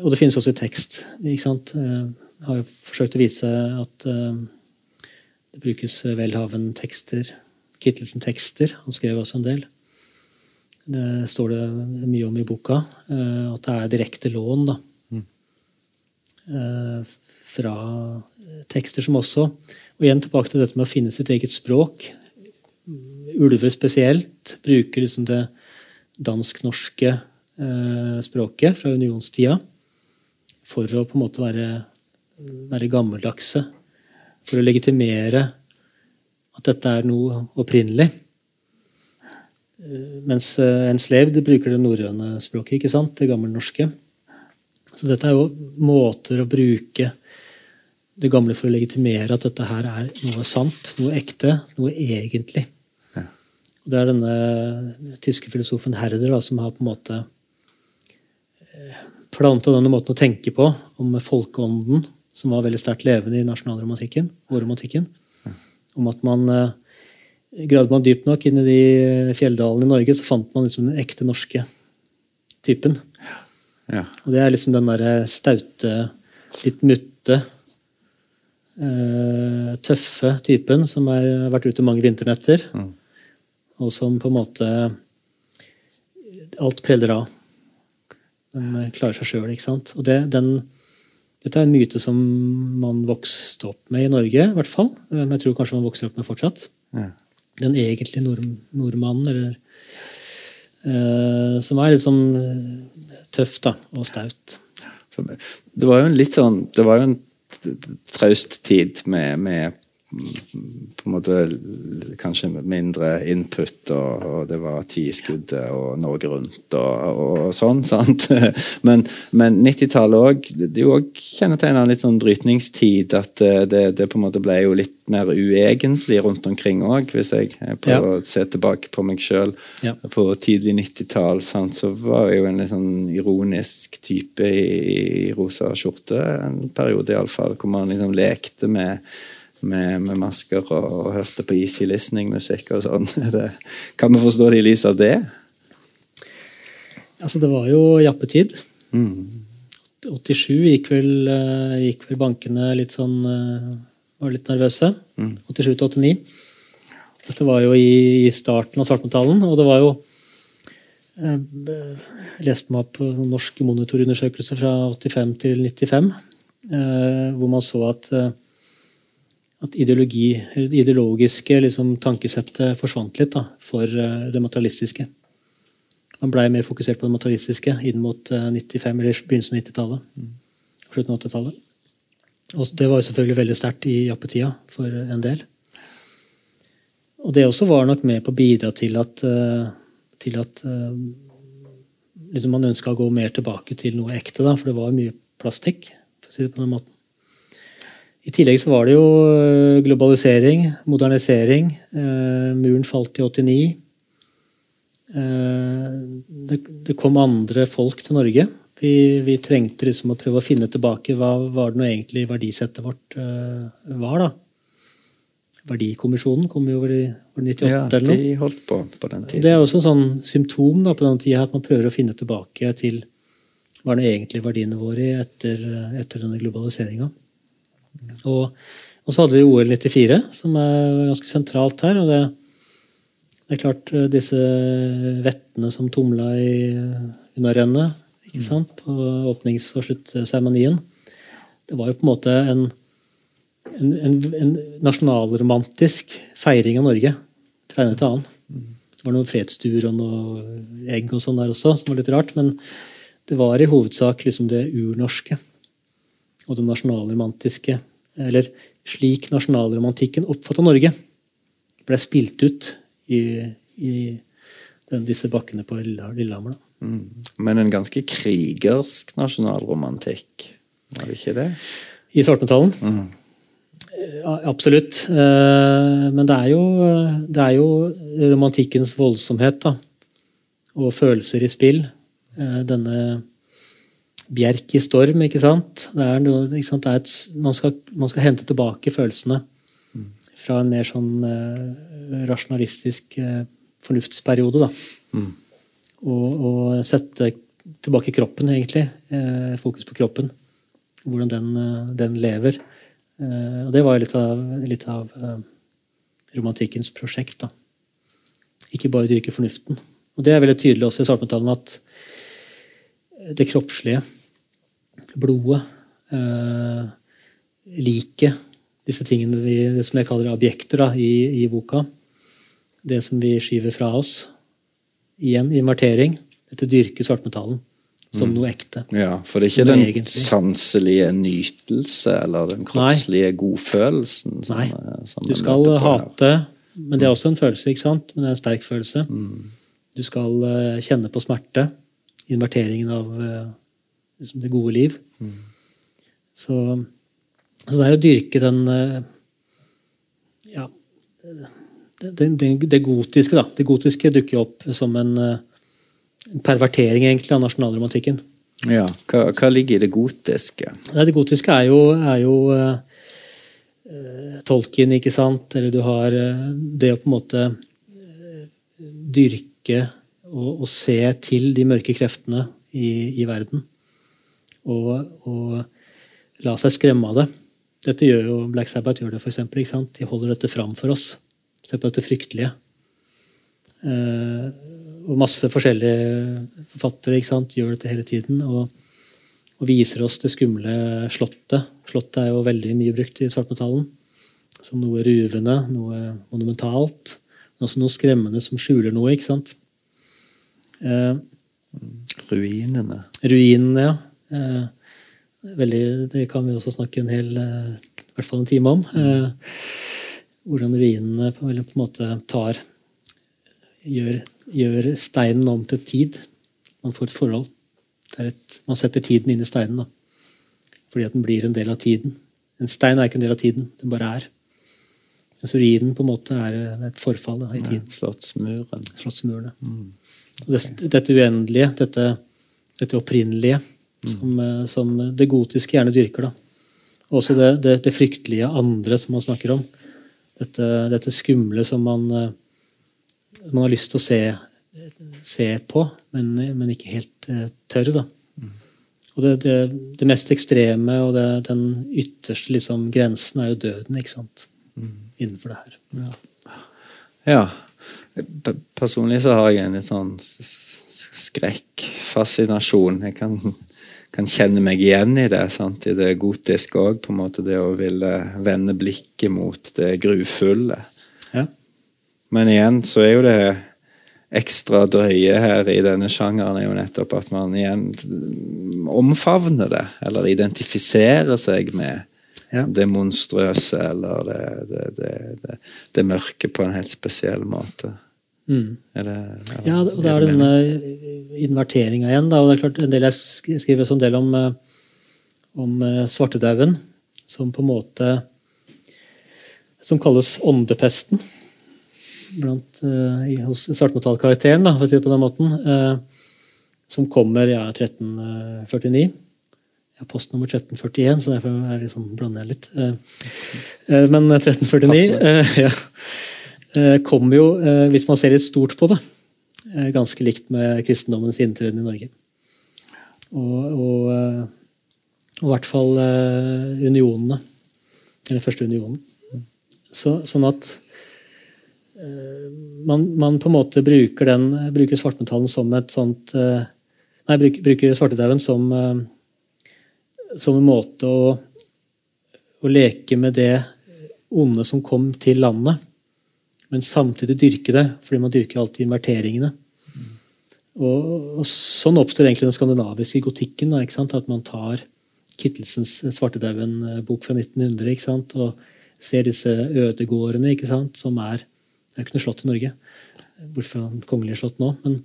[SPEAKER 2] Og det finnes også i tekst. ikke sant? Eh, jeg har jo forsøkt å vise at eh, det brukes Welhaven-tekster, Kittelsen-tekster. Han skrev også en del. Det står det mye om i boka. eh, At det er direkte lån, da. Mm. Fra tekster som også Og igjen tilbake til dette med å finne sitt eget språk. Ulver spesielt bruker liksom det dansk-norske eh, språket fra unionstida for å på en måte være, være gammeldagse. For å legitimere at dette er noe opprinnelig. Mens en slev de bruker det norrøne språket, ikke sant? det gammelnorske. Så dette er jo måter å bruke det gamle for å legitimere at dette her er noe sant, noe ekte, noe egentlig. Ja. Det er denne tyske filosofen Herder da, som har på en måte planta denne måten å tenke på om folkeånden, som var veldig sterkt levende i nasjonalromantikken og romantikken. Om at man eh, Gravde man dypt nok inn i de fjelldalene i Norge, så fant man liksom den ekte norske typen.
[SPEAKER 1] Ja.
[SPEAKER 2] Og det er liksom den derre staute, litt mutte, eh, tøffe typen som har vært ute mange vinternetter.
[SPEAKER 1] Mm.
[SPEAKER 2] Og som på en måte Alt preller av. Den eh, klarer seg sjøl, ikke sant. Og det, den, dette er en myte som man vokste opp med i Norge, i hvert fall. Eh, Men jeg tror kanskje man vokser opp med fortsatt.
[SPEAKER 1] Ja.
[SPEAKER 2] Den egentlige nord, nordmannen, eller uh, Som er litt sånn tøft tøff da, og staut.
[SPEAKER 1] Det var jo en litt sånn Det var jo en traust tid med, med på en måte kanskje mindre input, og, og det var ti i skuddet og Norge Rundt og, og sånn, [LAUGHS] sant? Men, men 90-tallet òg Det er òg kjennetegna en litt sånn brytningstid. At eh, det, det på en måte ble jo litt mer uegentlig rundt omkring òg, hvis jeg prøver prøver å se tilbake på meg sjøl
[SPEAKER 2] Ja.
[SPEAKER 1] på tidlig 90-tall, så var jeg jo en litt sånn ironisk type i, i rosa skjorte en periode, iallfall, hvor man liksom lekte med, med, med masker og, og hørte på easy listening-musikk og sånn. [LAUGHS] Kan vi forstå det i lys av det?
[SPEAKER 2] Altså, det var jo jappetid.
[SPEAKER 1] Mm.
[SPEAKER 2] 87 gikk vel, eh, gikk vel bankene litt sånn eh, Var litt nervøse. 87 til 89. Dette var jo i, i starten av svartmetallen, og det var jo eh, Jeg leste meg opp på norsk monitorundersøkelse fra 85 til 95, eh, hvor man så at at ideologi, det ideologiske liksom, tankesettet forsvant litt da, for eh, det materialistiske. Man blei mer fokusert på det materialistiske inn mot eh, 95, eller begynnelsen av 90-tallet. Slutten av 80-tallet. Og det var jo selvfølgelig veldig sterkt i jappetida for en del. Og det også var nok med på å bidra til at, eh, til at eh, liksom man ønska å gå mer tilbake til noe ekte, da, for det var mye plastikk. for å si det på den måten. I tillegg så var det jo eh, globalisering, modernisering. Eh, muren falt i 89. Eh, det, det kom andre folk til Norge. Vi, vi trengte liksom å prøve å finne tilbake hva var det nå egentlig verdisettet vårt var. da. Verdikommisjonen kom jo over i 98
[SPEAKER 1] Ja,
[SPEAKER 2] eller noe.
[SPEAKER 1] de holdt på på den tiden.
[SPEAKER 2] Det er også en sånn symptom da, på den tida at man prøver å finne tilbake til hva er det egentlig verdiene våre i etter, etter denne globaliseringa. Og, og så hadde vi OL 94, som er ganske sentralt her. og det, det er klart eh, disse vettene som tumla i unnarennet ikke sant, på åpnings- og sluttseremonien. Det var jo på en måte en, en, en, en nasjonalromantisk feiring av Norge fra ende til annen. Det var noen fredsduer og noe egg og sånn der også, som var litt rart. Men det var i hovedsak liksom det urnorske og det nasjonalromantiske. Eller slik nasjonalromantikken oppfatta Norge, ble spilt ut i, i den, disse bakkene på Lille- Lillehammer.
[SPEAKER 1] Mm. Men en ganske krigersk nasjonalromantikk, var det ikke det?
[SPEAKER 2] I svartmetallen? Mm. absolutt. Eh, Men det er, jo, det er jo romantikkens voldsomhet da. og følelser i spill. Eh, Denne bjerk i storm, ikke sant. Det er noe, ikke sant? Er et, man, skal, man skal hente tilbake følelsene fra en mer sånn eh, rasjonalistisk eh, fornuftsperiode. da. Og, og sette tilbake kroppen, egentlig. Eh, fokus på kroppen. Hvordan den, eh, den lever. Eh, og det var jo litt av, litt av eh, romantikkens prosjekt. da. Ikke bare dyrke fornuften. Og det er veldig tydelig også i svartmetallen at det kroppslige, blodet, eh, liket, disse tingene vi, det som jeg kaller objekter da, i, i boka, det som vi skyver fra oss, igjen invertering, dette dyrker svartmetallen som noe ekte.
[SPEAKER 1] Ja, for det er ikke den
[SPEAKER 2] egentlig-
[SPEAKER 1] sanselige nytelse eller den kroppslige godfølelsen som,
[SPEAKER 2] Nei.
[SPEAKER 1] eh, som
[SPEAKER 2] Du skal hate, men det er også en følelse, ikke sant? Men det er en sterk følelse. Du skal eh, kjenne på smerte. Inverteringen av eh, liksom det gode liv. Så, så det er å dyrke den eh, Ja det, det, det gotiske, da. Det gotiske dukker jo opp som en, eh, en pervertering, egentlig, av nasjonalromantikken.
[SPEAKER 1] Ja, hva, hva ligger i det gotiske?
[SPEAKER 2] Nei, det gotiske er jo, er jo uh, eh, Tolkien, ikke sant? Eller du har uh, det å på en måte dyrke og, og se til de mørke kreftene i, i verden. Og, og la seg skremme av det. Dette gjør jo Black Sabbath gjør det, for eksempel, ikke sant? De holder dette fram for oss. Se på dette fryktelige. Eh, og masse forskjellige forfattere ikke sant? gjør dette hele tiden. og og viser oss det skumle slottet. Slottet er jo veldig mye brukt i svartmetallen. Som noe ruvende, noe monumentalt. Men også noe skremmende som skjuler noe. ikke sant? Eh,
[SPEAKER 1] Ruinene.
[SPEAKER 2] ruinene, ja. Eh, veldig, det kan vi også snakke en hel eh, i hvert fall en time om. Eh, hvordan ruinene på, eller på en måte tar gjør, gjør steinen om til tid. Man får et forhold. Det et, man setter tiden inn i steinen. da. Fordi at den blir en del av tiden. En stein er ikke en del av tiden, den bare er. Mens ruinen på en måte er et forfall da, i tiden.
[SPEAKER 1] Slottsmuren.
[SPEAKER 2] Slottsmurene. Og det, dette uendelige, dette, dette opprinnelige, som, eh, som det gotiske gjerne dyrker. da. Og også det, det, det fryktelige andre som man snakker om. Dette, dette skumle som man, eh, man har lyst til å se, se på, men, men ikke helt eh, tør. da. Og det, det, det mest ekstreme og det, den ytterste liksom, grensen er jo døden, ikke sant? Innenfor det her.
[SPEAKER 1] Ja. ja. Personlig så har jeg en litt sånn skrekkfascinasjon. Jeg kan, kan kjenne meg igjen i det, sant? i det gotiske òg. På en måte det å ville vende blikket mot det grufulle.
[SPEAKER 2] Ja.
[SPEAKER 1] Men igjen så er jo det ekstra drøye her i denne sjangeren er jo nettopp at man igjen omfavner det, eller identifiserer seg med
[SPEAKER 2] Ja.
[SPEAKER 1] det monstrøse eller det, det, det, det, mørke på en helt spesiell måte.
[SPEAKER 2] Mm. Ja, og da er
[SPEAKER 1] det
[SPEAKER 2] denne inverteringa igjen. Da. og det er klart En del jeg skriver en del om, eh, om eh, svartedauden, som på en måte Som kalles åndepesten blant, eh, i, hos svartmetallkarakteren, da, for å si det på den måten. eh, som kommer ja, 1349. Ja, postnummer 1341, så derfor er sånn, blander jeg litt. Eh, men 1349 eh, [LAUGHS] ja, eh, kom jo, eh, hvis man ser litt stort på det, eh, ganske likt med kristendommens inntreden i Norge. Og, i hvert fall unionene. Eller første unionen. Så, sånn at man, man, på en måte bruker, den, bruker svartmetallen som et sånt Nei, bruker, svartedauden som, som en måte å, å leke med det onde som kom til landet, men samtidig dyrke det, fordi man dyrker alltid inverteringene. Og, og Sånn oppstår egentlig den skandinaviske gotikken. Da, At man tar Kittelsens Svartedauden-bok fra 1900 ikke sant? og ser disse ødegårdene, som er Det er ikke noe slott i Norge, bortsett fra kongelige kongelig slott nå. men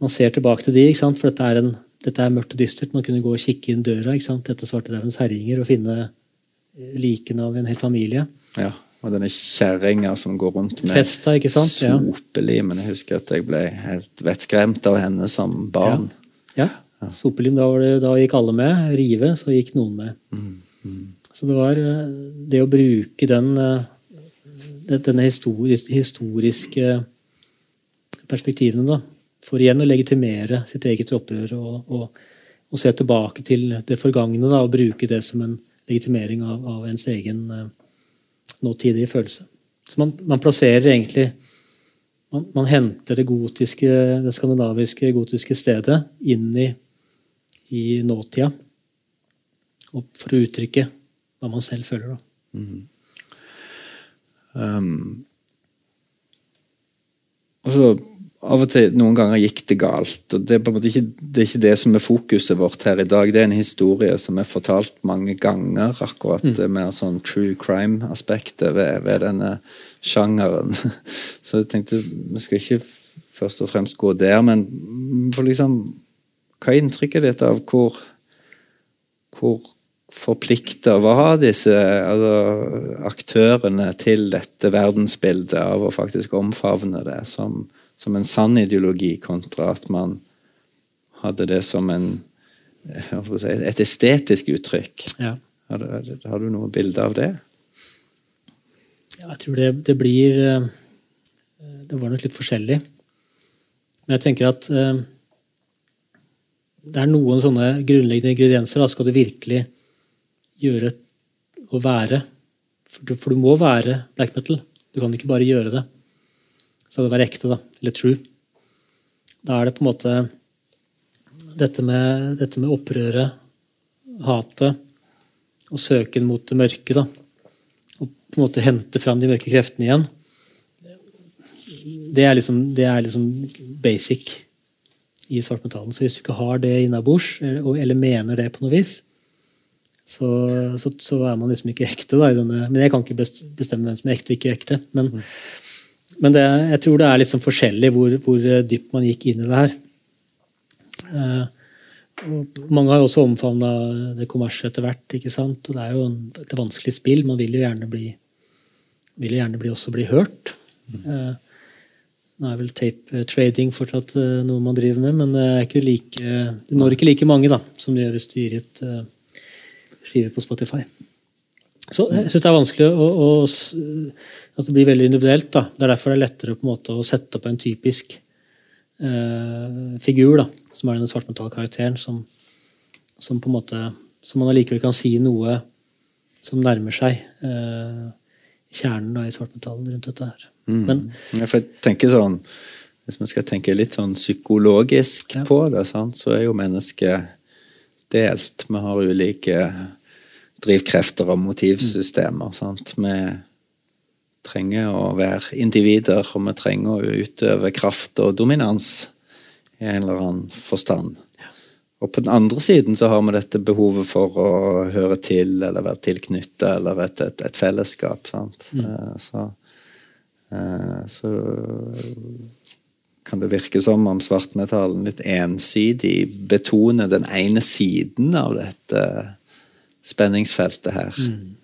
[SPEAKER 2] man ser tilbake til de, for dette er, en, dette er mørkt og dystert. Man kunne gå og kikke inn døra etter svartedaudens herjinger og finne likene av en hel familie.
[SPEAKER 1] Ja, og denne kjerringa som går rundt med
[SPEAKER 2] Festa, ikke sant? Ja.
[SPEAKER 1] sopelim. Jeg husker at jeg ble helt vettskremt av henne som barn.
[SPEAKER 2] Ja. ja. Sopelim, da, det, da, gikk alle med. Rive, så gikk noen med.
[SPEAKER 1] Mm, mm.
[SPEAKER 2] Så det var eh, det å bruke den eh, denne historiske, historiske perspektivene da, for igjen å legitimere sitt eget opprør og, og, og se tilbake til det forgangne da, og bruke det som en legitimering av, av ens egen nåtidige følelse. Så man, man plasserer egentlig man, man, henter det gotiske, det skandinaviske gotiske stedet inn i, i nåtida. For å uttrykke hva man selv føler. Da. Mm.
[SPEAKER 1] Um, altså, av og til, Noen ganger gikk det galt. og det er, ikke, det er ikke det som er fokuset vårt her i dag. Det er en historie som er fortalt mange ganger, akkurat mm. mer sånn true crime-aspektet ved, ved, denne sjangeren. [LAUGHS] Så jeg tenkte vi skal ikke først og fremst gå der, men for liksom Hva er inntrykket ditt av hvor, hvor forplikta var disse altså, aktørene til dette verdensbildet av å faktisk omfavne det som som en sann ideologi, kontra at man hadde det som en, si, et estetisk uttrykk.
[SPEAKER 2] Ja.
[SPEAKER 1] Har, du, har, du noe bilde av det?
[SPEAKER 2] Ja, jeg tror det, det, blir eh, Det var nok litt forskjellig. Men jeg tenker at uh, det er noen sånne grunnleggende ingredienser. Da skal du virkelig gjøre og være. For du, for du må være black metal. Du kan ikke bare gjøre det skal det være ekte, da. Eller true. Da er det på en måte dette med, dette med opprøret, hatet, og søken mot det mørke, da. Og på en måte hente fram de mørke kreftene igjen. Det er liksom, det er liksom basic i svartmetallen. Så hvis du ikke har det innabords, eller, eller mener det på noe vis, så, så, så, er man liksom ikke ekte. Da, men jeg kan ikke bestemme hvem som er ekte og ikke ekte. Men, mm. Men det, jeg tror det er litt sånn forskjellig hvor, hvor, dypt man gikk inn i det her. Eh, mange har jo også omfavna det kommersielle etter hvert. ikke sant? Og det er jo en, et vanskelig spill. Man vil jo gjerne bli, vil jo gjerne bli, også bli hørt. Mm. Eh, nå er vel tape trading fortsatt eh, noe man driver med, men det, er ikke like, det når ikke like mange da, som det gjør hvis du gir ut uh, skive på Spotify. Så jeg syns det er vanskelig å, å at det blir veldig individuelt. Da. Det er derfor det er lettere på en måte å sette opp en typisk eh, figur, da, som er denne svartmetallkarakteren, som, som på en måte som man allikevel kan si noe som nærmer seg eh, kjernen da, i svartmetallen rundt dette her.
[SPEAKER 1] Mm. Men, ja, for jeg tenker sånn, Hvis man skal tenke litt sånn psykologisk ja. på det, sant, så er jo mennesket delt. Vi har ulike drivkrefter og motivsystemer. Mm. Sant? Med trenger å være individer, og vi trenger å utøve kraft og dominans i en eller annen forstand. Og på den andre siden så har vi dette behovet for å høre til eller være tilknyttet eller et, et, et fellesskap. Mm. Eh, så, eh, så kan det virke som om svartmetallen litt ensidig betoner den ene siden av dette spenningsfeltet her. Mm.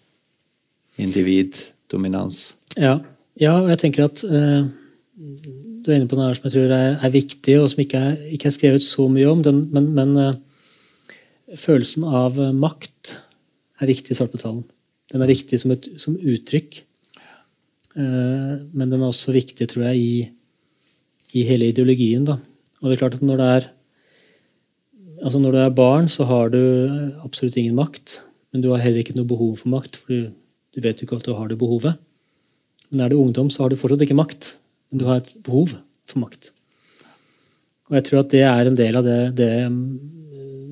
[SPEAKER 1] Individdominans.
[SPEAKER 2] Ja, ja og jeg tenker at uh, du er inne på noe som jeg tror er, er viktig, og som ikke er, ikke er, skrevet så mye om. Den, men, men uh, følelsen av uh, makt er viktig i svartmetallen. Den er viktig som, et, som uttrykk. Eh, men den er også viktig, tror jeg, i, i hele ideologien. Da. Og det er klart at når det er altså når du er barn, så har du absolutt ingen makt. Men du har heller ikke noe behov for makt, for du, du vet jo ikke at du har det behovet. Men er du ungdom, så har du fortsatt ikke makt, men du har et behov for makt. Og jeg tror at det er en del av det, det,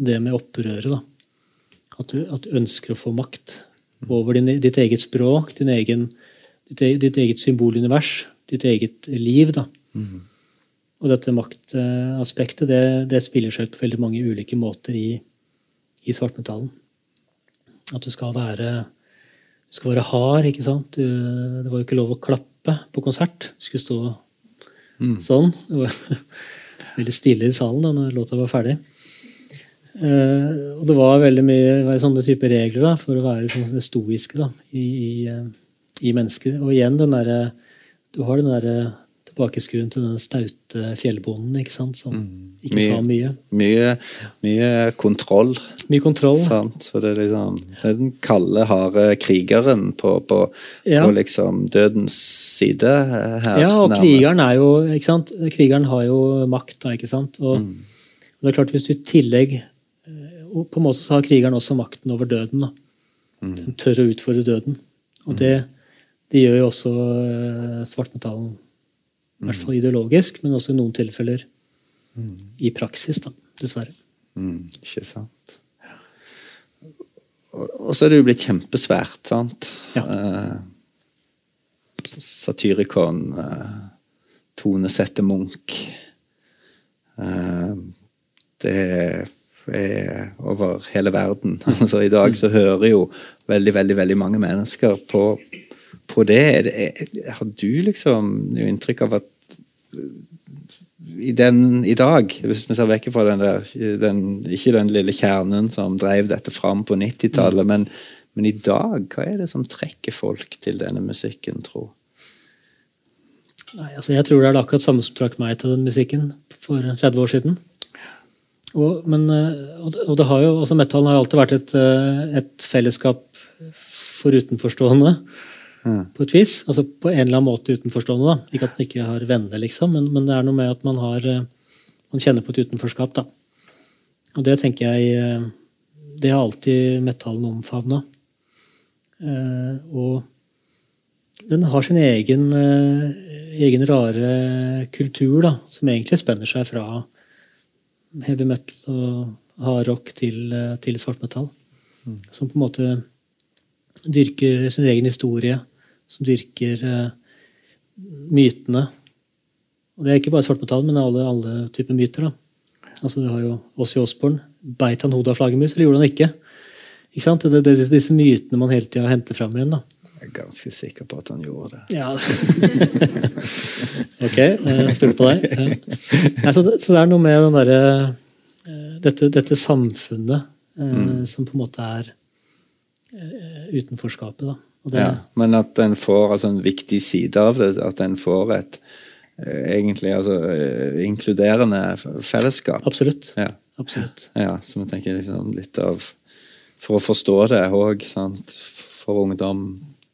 [SPEAKER 2] det med opprøret. da. At du, at du, ønsker å få makt over din, ditt eget språk, egen, ditt, eget, ditt, eget symbolunivers, ditt eget liv. da. Mm. Og dette maktaspektet det, det, spiller seg ut på veldig mange ulike måter i, i svartmetallen. At du skal være, du skal være hard, ikke sant. Du, det var jo ikke lov å klappe på konsert. Du skulle stå mm. sånn. Det var [LAUGHS] veldig stille i salen da når låta var ferdig. Uh, og det var veldig mye sånne typer regler da, for å være sånn stoiske da, i, i, eh, i, mennesker. Og igjen den derre Du har den derre tilbakeskueren til den staute fjellbonden ikke sant, som mm. ikke mye, sa mye.
[SPEAKER 1] Mye, mye kontroll.
[SPEAKER 2] Mye kontroll.
[SPEAKER 1] Sant? Så det er liksom det er den kalde, harde krigeren på, på, ja. på liksom dødens side her.
[SPEAKER 2] Ja, og nærmest. krigeren er jo ikke sant? Krigeren har jo makt, da, ikke sant. Og, mm. og det er klart, hvis du i tillegg og på en måte så har krigeren også makten over døden. da. Mm. Den tør å utfordre døden. Og det, det gjør jo også uh, svartmetallen. I hvert fall ideologisk, men også i noen tilfeller mm. i praksis, da, dessverre.
[SPEAKER 1] Mm, ikke sant. Og, og, så er det jo blitt kjempesvært, sant? Ja. Uh, Satyricon, uh, tonesette Munch uh, Det er er over hele verden. [LAUGHS] Altså, I dag så hører jo veldig veldig, veldig mange mennesker på, på det. Har du liksom noe inntrykk av at i, den, i dag, hvis vi ser vekk fra den der den, Ikke den lille kjernen som drev dette fram på 90-tallet, mm. men, men, i dag, hva er det som trekker folk til denne musikken, tro?
[SPEAKER 2] Nei, altså Jeg tror det er akkurat samme som trakk meg til den musikken for 30 år siden. Og, men, eh, og det har jo, altså Metallen har alltid vært et, eh, et fellesskap for utenforstående. Mm. På et vis. Altså på en eller annen måte utenforstående. da. Ikke at man ikke har venner, liksom, men, men, det er noe med at man har eh, man kjenner på et utenforskap. da. Og det tenker jeg Det har alltid metallen omfavna. og den har sin egen, egen rare kultur, da, som egentlig spenner seg fra heavy metal og hard rock til, til svartmetall. Mm. Som på en måte dyrker sin egen historie, som dyrker uh, mytene. Og det er ikke bare svartmetall, men alle, alle typer myter. da. Altså, Du har jo Ossi Osborn. Beit han hodet av flaggermus, eller gjorde han ikke? Ikke sant? Det er disse, disse mytene man hele tida henter fram igjen. da.
[SPEAKER 1] Jeg er ganske sikker på at han gjorde det.
[SPEAKER 2] Ja. [LAUGHS] ok, jeg stoler på deg. Ja. så, det, så, det, er noe med den derre dette, dette, samfunnet eh, mm. som på en måte er eh, utenforskapet. da.
[SPEAKER 1] Det, ja, men at en får altså, en viktig side av det. At en får et egentlig altså, inkluderende fellesskap.
[SPEAKER 2] Absolutt. Ja. Absolutt.
[SPEAKER 1] Ja, så vi tenker liksom litt av For å forstå det òg, for ungdom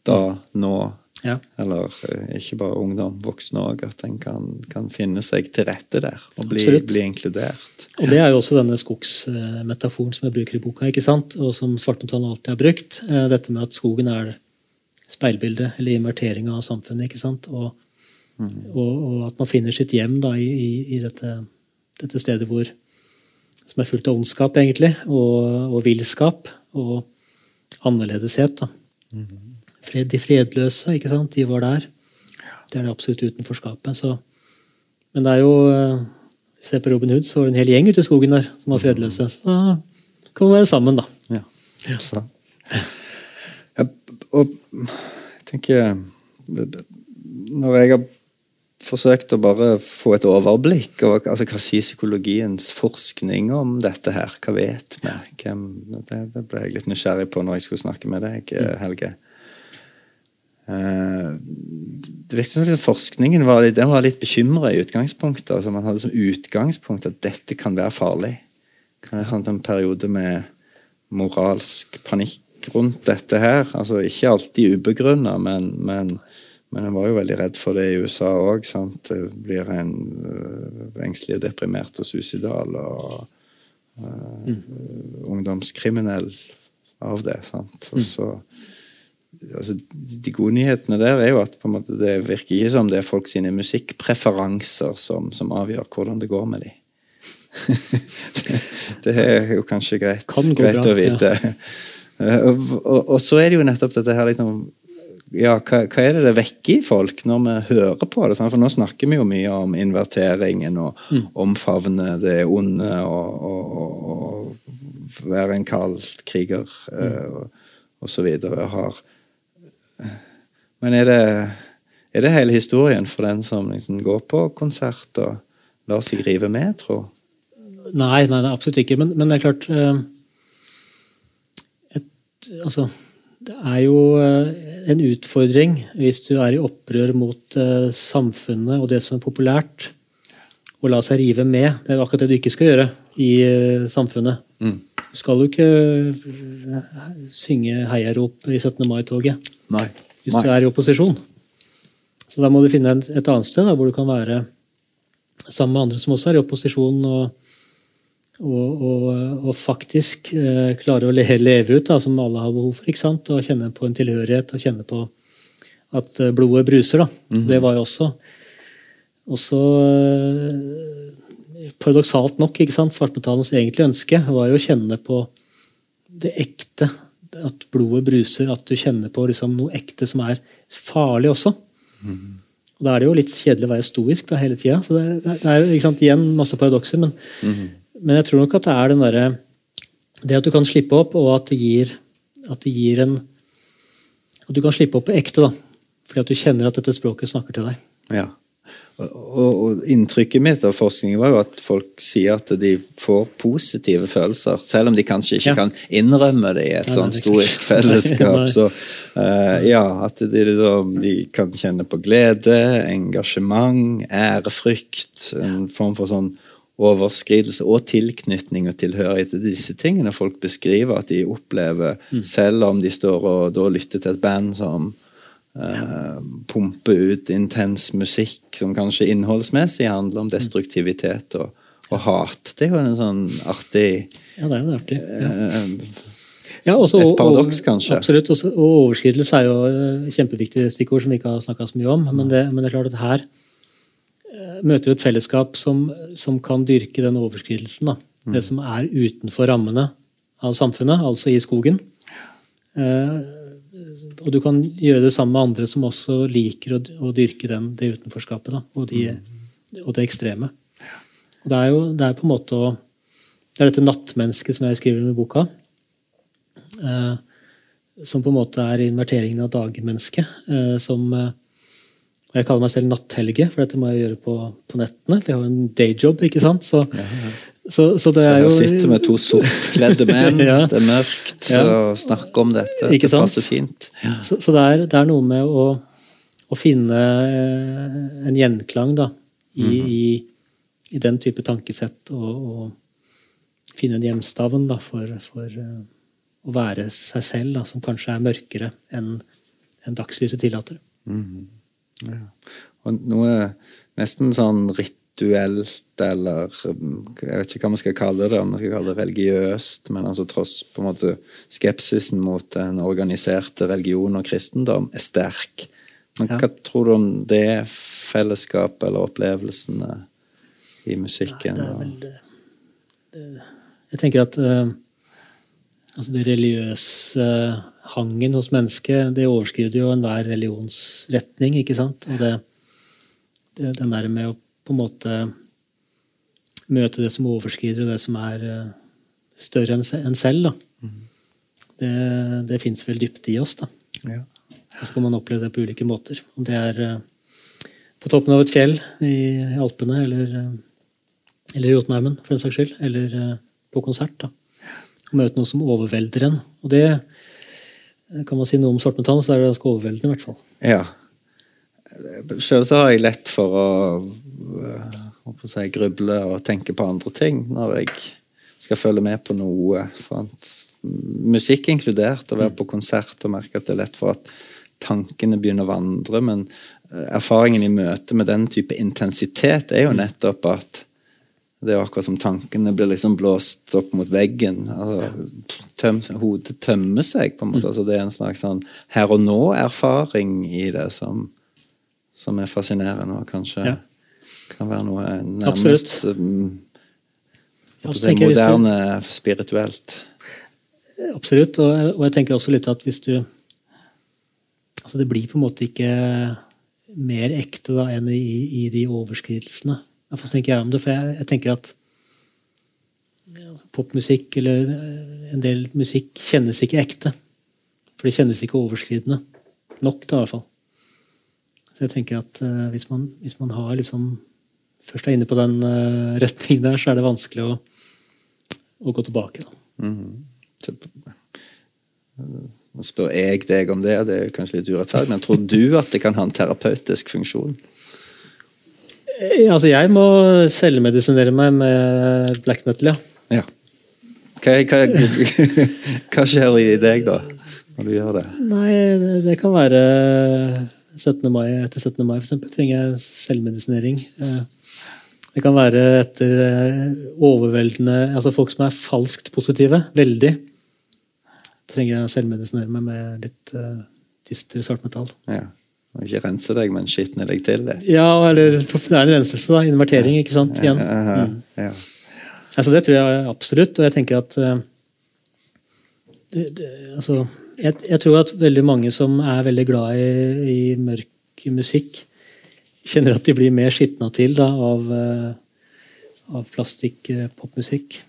[SPEAKER 1] da, nå. Ja. Eller eh, ikke bare ungdom, voksne òg. At en kan, kan, finne seg til rette der og bli, bli, inkludert.
[SPEAKER 2] Og Det er jo også denne skogsmetaforen som jeg bruker i boka, ikke sant? og som Svartmetallen alltid har brukt. Eh, dette med at skogen er speilbildet, eller invertering av samfunnet. ikke sant? Og, mm. og, og at man finner sitt hjem da, i, i, i dette, dette, stedet hvor som er fullt av ondskap, egentlig, og, og villskap og annerledeshet. da. Mm fred, de fredløse, ikke sant? de var der. Det er det absolutt utenforskapet. Så. Men det er jo Vi ser på Robin Hood, så var det en hel gjeng ute i skogen der som var fredløse. Så da kan vi være sammen, da.
[SPEAKER 1] Ja, ja. Jeg, og jeg tenker Når jeg har forsøkt å bare få et overblikk over altså, hva sier psykologiens forskning om dette her. Hva vet vi? Hvem, det, det, ble jeg litt nysgjerrig på når jeg skulle snakke med deg, Helge. Eh, det virket som liksom forskningen var litt, den var litt bekymra i utgangspunktet. altså Man hadde som utgangspunkt at dette kan være farlig. Kan være sånn En periode med moralsk panikk rundt dette her. altså Ikke alltid ubegrunna, men, men, men en var jo veldig redd for det i USA òg. Blir en uh, engstelig, deprimert og suicidal og uh, mm. ungdomskriminell av det. sant? Og så altså, De gode nyhetene der er jo at måte, det virker ikke som det er folk sine musikkpreferanser som, som avgjør hvordan det går med dem. [LAUGHS] det, det, er jo kanskje greit, greit bra, å vite. Ja. og, og, og, så er det jo nettopp dette her liksom ja, hva, hva, er det det vekker i folk når vi hører på det? For nå snakker vi jo mye om inverteringen og mm. omfavne det onde og, og, og være en kald kriger mm. uh, og, og, så videre. Har Men er det, er det hele historien for den som liksom går på konsert og lar seg rive med, tro?
[SPEAKER 2] Nei, nei, absolutt ikke. Men, men det er klart uh, et, Altså det er jo eh, en utfordring hvis du er i opprør mot uh, samfunnet og det som er populært, å la seg rive med. Det er akkurat det du ikke skal gjøre i samfunnet. Mm. Skal jo ikke uh, synge heiarop i 17. mai-toget hvis du er i opposisjon. Så da må du finne et, et annet sted da, hvor du kan være sammen med andre som også er i opposisjon. og og, og, og, faktisk eh, klare å leve ut, da, som alle har behov for. ikke sant? Og kjenne på en tilhørighet og kjenne på at eh, blodet bruser. da. Mm -hmm. Det var jo også, også eh, paradoksalt nok ikke sant? Svartmetallens egentlige ønske var jo å kjenne på det ekte. At blodet bruser, at du kjenner på liksom, noe ekte som er farlig også. Mm. Og Da er det jo litt kjedelig å være stoisk da, hele tida. Så det, det, er ikke sant, igjen masse paradokser. men mm men jeg tror nok at det er den derre Det at du kan slippe opp, og at det gir, at det gir en At du kan slippe opp på ekte, da. Fordi at du kjenner at dette språket snakker til deg.
[SPEAKER 1] Ja. Og, og, Inntrykket mitt av forskningen var jo at folk sier at de får positive følelser, selv om de kanskje ikke ja. kan innrømme det i et ja, sånn stoisk [LAUGHS] fellesskap. så uh, ja, At de, de, kan kjenne på glede, engasjement, ærefrykt, en form for sånn overskridelse og tilknytning og tilhørighet til disse tingene folk beskriver at de opplever, mm. selv om de står og da lytter til et band som eh, pumper ut intens musikk som kanskje innholdsmessig handler om destruktivitet og, og hat. Det er jo en sånn artig
[SPEAKER 2] Ja, det er jo artig. Ja.
[SPEAKER 1] Uh, ja, også, et paradoks, kanskje.
[SPEAKER 2] Absolutt. Også, og overskridelse er jo kjempeviktige kjempeviktig stikkord som vi ikke har snakka så mye om. Men det, men det er klart at her møter vi et fellesskap som, som kan dyrke den overskridelsen. Mm. Det som er utenfor rammene av samfunnet, altså i skogen. Eh, og du kan gjøre det sammen med andre som også liker å, å dyrke den, det utenforskapet. Da, og, de, mm. og, det ekstreme. Og det er jo det er på en måte å Det er dette nattmennesket som jeg skriver i boka. Eh, som på en måte er inverteringen av dagmennesket. Eh, som eh, jeg kaller meg selv natthelge, for dette må jeg gjøre på, på nettene. Vi har jo en dayjob, ikke sant? Så. Så, så er jo
[SPEAKER 1] sitter med to sortkledde menn, [LAUGHS] ja. det er mørkt, så snakke om dette. Ikke det passer fint.
[SPEAKER 2] Så, så det, er, det, er, noe med å, å finne eh, en gjenklang da, i, mm. i, i, den type tankesett, og, og finne en hjemstavn da, for, for uh, å være seg selv, da, som kanskje er mørkere enn en dagslyset tillater. Mm.
[SPEAKER 1] Ja. Og noe nesten sånn rituelt, eller jeg vet ikke hva man skal kalle det, om man skal kalle det religiøst, men altså tross på en måte skepsisen mot den organiserte religion og kristendom er sterk. Men ja. hva tror du om det fellesskapet eller opplevelsene i musikken? Nei, det vel det,
[SPEAKER 2] det, Jeg tenker at uh, altså det religiøse hangen hos mennesket det overskrider jo enhver religionsretning. ikke sant? Og det, det, den der med å på en måte møte det som overskrider, og det som er uh, større enn en selv, da. Mm. det, det fins vel dypt i oss. da. Ja. Så skal man oppleve det på ulike måter. Om det er uh, på toppen av et fjell i, Alpene eller, uh, eller i Jotunheimen, for den saks skyld, eller på konsert. da. Å møte noe som overvelder en. Og det kan man si noe om svartmetall, så er det ganske overveldende, i hvert fall.
[SPEAKER 1] Ja. Sjøl så har jeg lett for å, å eh, si, gruble og tenke på andre ting når jeg skal følge med på noe. For musikk inkludert, å være på konsert og merke at det er lett for at tankene begynner å vandre. Men eh, erfaringen i møte med den type intensitet er jo nettopp at det er akkurat som tankene blir liksom blåst opp mot veggen. Altså, tøm, hodet tømmer seg, på en måte. Altså, det er en slags sånn her og nå-erfaring i det som, som, er fascinerende, og kanskje ja. Kan være noe nærmest um, si, moderne du, spirituelt.
[SPEAKER 2] Absolutt, og, og, jeg tenker også litt at hvis du Altså, det blir på en måte ikke mer ekte da enn i, i de overskridelsene. Iallfall tenker jeg om det, for jeg, jeg tenker at altså, popmusikk eller eh, en del musikk kjennes ikke ekte. For det kjennes ikke overskridende nok, da, i hvert fall. Så jeg tenker at uh, hvis, man, hvis, man, har liksom først er inne på den uh, retningen der, så er det vanskelig å, å gå tilbake. da. Mm.
[SPEAKER 1] Nå spør jeg deg om det, det er kanskje litt urettferdig, men tror du at det kan ha en terapeutisk funksjon?
[SPEAKER 2] Eh, altså, jeg må selvmedisinere meg med black metal, ja.
[SPEAKER 1] ja. Hva, hva, hva, skjer i deg, da, når du gjør det?
[SPEAKER 2] Nei, det kan være 17. mai, etter 17. mai, eksempel, trenger jeg selvmedisinering. Eh, det kan være etter eh, overveldende Altså folk som er falskt positive. Veldig. Trenger jeg selvmedisinere meg med litt uh, dyster svartmetall.
[SPEAKER 1] Ja. Og ikke rense deg, men skitne deg til litt.
[SPEAKER 2] Ja, eller det er en renselse, da. Invertering, ikke sant. Igjen. Mm. Ja. Altså, det tror jeg absolutt, og jeg tenker at uh, det, det, altså, jeg, jeg, tror at veldig mange som er veldig glad i, i mørk musikk, kjenner at de blir mer skitna til da, av, uh, av plastikk-popmusikk.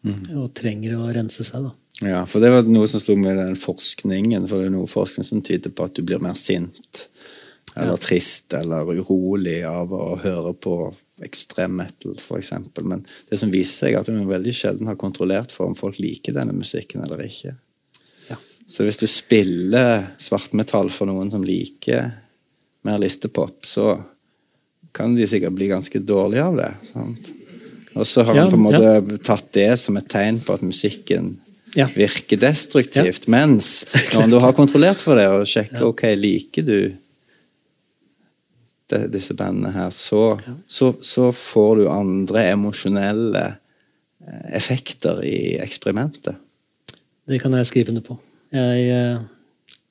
[SPEAKER 2] Mm. Og trenger å rense seg. da.
[SPEAKER 1] Ja, for det var noe som slo med den forskningen. For det er noe forskning som tyder på at du blir mer sint eller ja. trist eller urolig av å høre på ekstrem metal, f.eks. Men det som viser seg, er at du veldig sjelden har kontrollert for om folk liker denne musikken eller ikke. Ja. Så hvis du spiller svartmetall for noen som liker mer listepop, så kan de sikkert bli ganske dårlige av det. Sant? Og så har ja, han på en måte tatt det som et tegn på at musikken ja. virker destruktivt. Ja. Mens når du har kontrollert for det og sjekker ok, liker du de, disse bandene her, så, så, så, får du andre emosjonelle eh, effekter i eksperimentet.
[SPEAKER 2] Det kan jeg skrive under på. Jeg eh,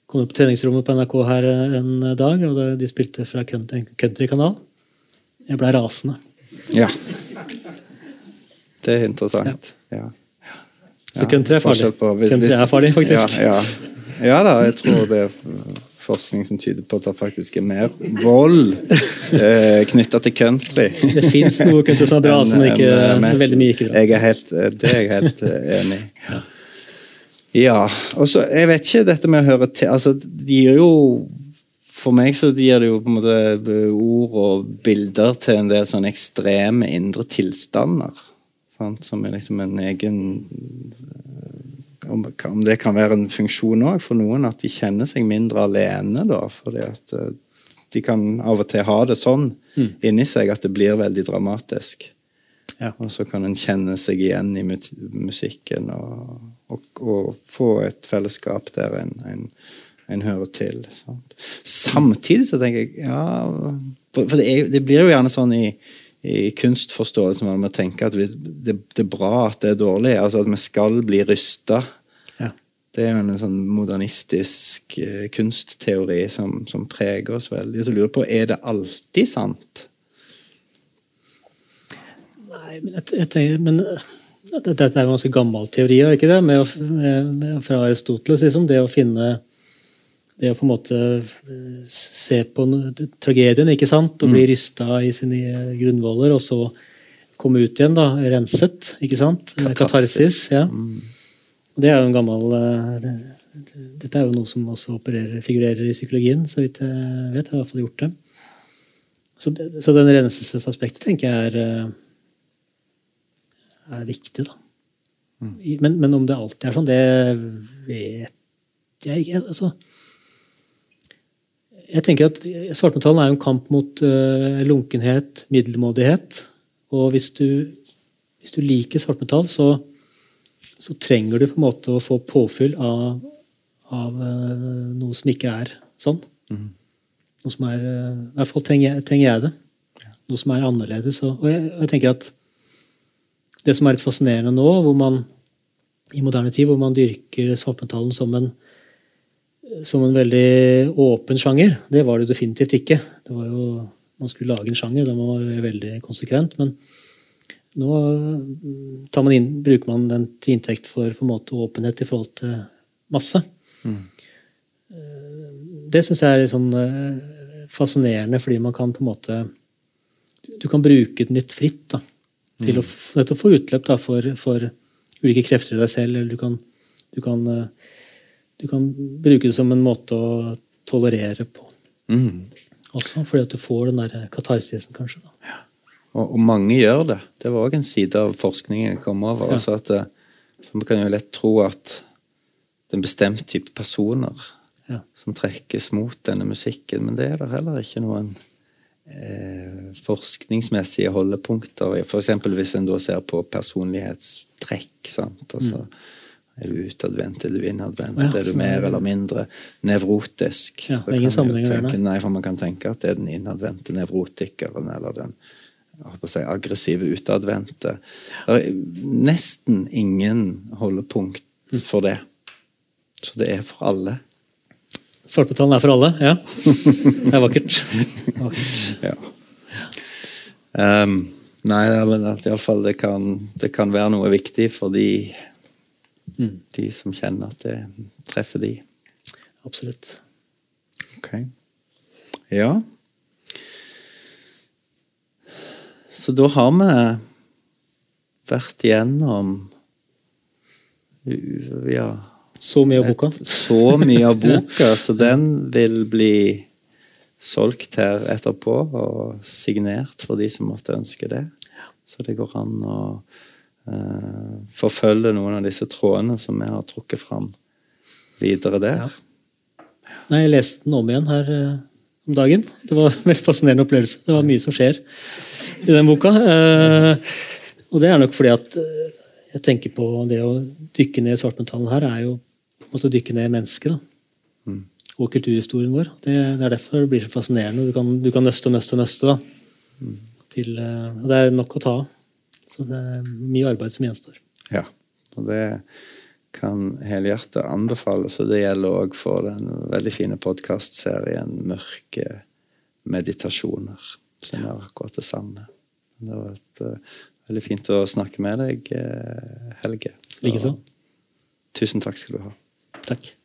[SPEAKER 2] kom på treningsrommet på NRK her en dag, og de spilte fra countrykanal. Jeg blei rasende.
[SPEAKER 1] Ja. Det er interessant. ja. ja.
[SPEAKER 2] Så country er farlig. På, hvis, country er farlig, faktisk.
[SPEAKER 1] Ja, ja. ja, da, jeg tror det er forskning som tyder på at det faktisk er mer vold eh, knytta til country.
[SPEAKER 2] Det fins noe country som er bra, [LAUGHS] som ikke en, er veldig mye ikke
[SPEAKER 1] bra. Jeg er helt, det er jeg helt eh, enig i. Ja. Og så, jeg vet ikke dette med å høre til altså, de gir jo For meg så gir det jo på en måte ord og bilder til en del sånne ekstreme indre tilstander. Sant? Som er liksom en egen om, det kan være en funksjon òg for noen, at de kjenner seg mindre alene. da, fordi at eh, de kan av og til ha det sånn mm. inni seg at det blir veldig dramatisk. Ja. Og så kan en kjenne seg igjen i musikken og, og, og få et fellesskap der en, en, en hører til. Sant? Samtidig så tenker jeg ja, For det, er, det blir jo gjerne sånn i i kunstforståelsen man må tenke at vi, det, det, er bra at det er dårlig. altså At vi skal bli rysta. Ja. Det er jo en sånn modernistisk uh, kunstteori som, som, preger oss veldig. Så jeg lurer på, er det alltid sant?
[SPEAKER 2] Nei, men, jeg, jeg tenker, men dette er en ganske gammel teori, ikke det? Med, med, fra Aristoteles, liksom. Det å finne det å på en måte eh, se på tragedien ikke sant, og bli mm. rysta i sine grunnvoller, og så komme ut igjen da, renset. ikke sant? Katarsis. ja. Mm. Det er jo en gammel eh, Dette er jo noe som også opererer, figurerer i psykologien, så vidt jeg vet. Jeg har i hvert fall gjort det. Så, det, så den renselsesaspektet tenker jeg er, eh, er viktig, da. Mm. Men, men, om det alltid er sånn, det vet jeg ikke. altså jeg tenker at Svartmetallen er jo en kamp mot uh, lunkenhet, middelmådighet. Og hvis du, hvis du liker svartmetall, så så trenger du på en måte å få påfyll av, av uh, noe som ikke er sånn. Mm. Noe som er uh, I hvert fall trenger, trenger jeg det. Ja. Noe som er annerledes. Og, og jeg, jeg, tenker at det som er litt fascinerende nå, hvor man i moderne tid, hvor man dyrker svartmetallen som en som en veldig åpen sjanger. Det var det definitivt ikke. Det var jo, Man skulle lage en sjanger, da man var veldig konsekvent. Men nå man inn, bruker man den til inntekt for måte åpenhet i forhold til masse. Mm. Det syns jeg er litt sånn eh, fascinerende, fordi man kan på en måte Du kan bruke den litt fritt da, til mm. å, nettopp få utløp da, for, for, ulike krefter i deg selv. Eller du kan, du kan, eh, du kan bruke det som en måte å tolerere på. Mm. Også fordi at du får den der katarsisen, kanskje. da. Ja.
[SPEAKER 1] Og, og, mange gjør det. Det var òg en side av forskningen jeg kom over. Ja. Altså at for Man kan jo lett tro at det er en bestemt type personer ja. som trekkes mot denne musikken, men det er det heller ikke noen eh, forskningsmessige holdepunkter. F.eks. hvis en da ser på personlighetstrekk. sant? Altså, mm. Er du utadvendt, er du innadvendt? Ja, er du mer eller mindre nevrotisk?
[SPEAKER 2] Ja, ingen kan
[SPEAKER 1] tenke, Nei, for man kan tenke at det er den innadvendte nevrotikeren eller den si, aggressive utadvendte. Det er nesten ingen holdepunkt for det. Så det er for alle.
[SPEAKER 2] Svartmetallen er for alle, ja. Det er vakkert. vakkert. [LAUGHS]
[SPEAKER 1] Ja. Um, nei, men at iallfall det, kan, det kan være noe viktig for de, mm. de som kjenner at det treffer de.
[SPEAKER 2] Absolutt.
[SPEAKER 1] Ok. Ja. Så da har vi vært igjennom ja,
[SPEAKER 2] Så mye av boka?
[SPEAKER 1] Så mye av boka, [LAUGHS] så den vil bli solgt her etterpå og signert for de som måtte ønske det. Så det går an å uh, forfølge noen av disse trådene som vi har trukket fram videre der. Ja.
[SPEAKER 2] Nei, jeg leste den om igjen her uh, om dagen. Det var [LAUGHS] en veldig fascinerende opplevelse. Det var mye som skjer i den boka. Uh, og det er nok fordi at jeg tenker på det å dykke ned i svartmetallen her, er jo å dykke ned i mennesket. da. Mm. Og kulturhistorien vår. Det, det, er derfor det blir så fascinerende. Du kan, du kan nøste og nøste og nøste. da. Mm. Til, eh, og det er nok å ta av. Så det er mye arbeid som gjenstår.
[SPEAKER 1] Ja, og det kan helhjertet anbefales. Og det gjelder òg for den veldig fine podkastserien 'Mørke meditasjoner'. Som er akkurat det samme. Det har vært uh, veldig fint å snakke med deg, uh, Helge.
[SPEAKER 2] Likeså.
[SPEAKER 1] Tusen takk skal du ha.
[SPEAKER 2] Takk.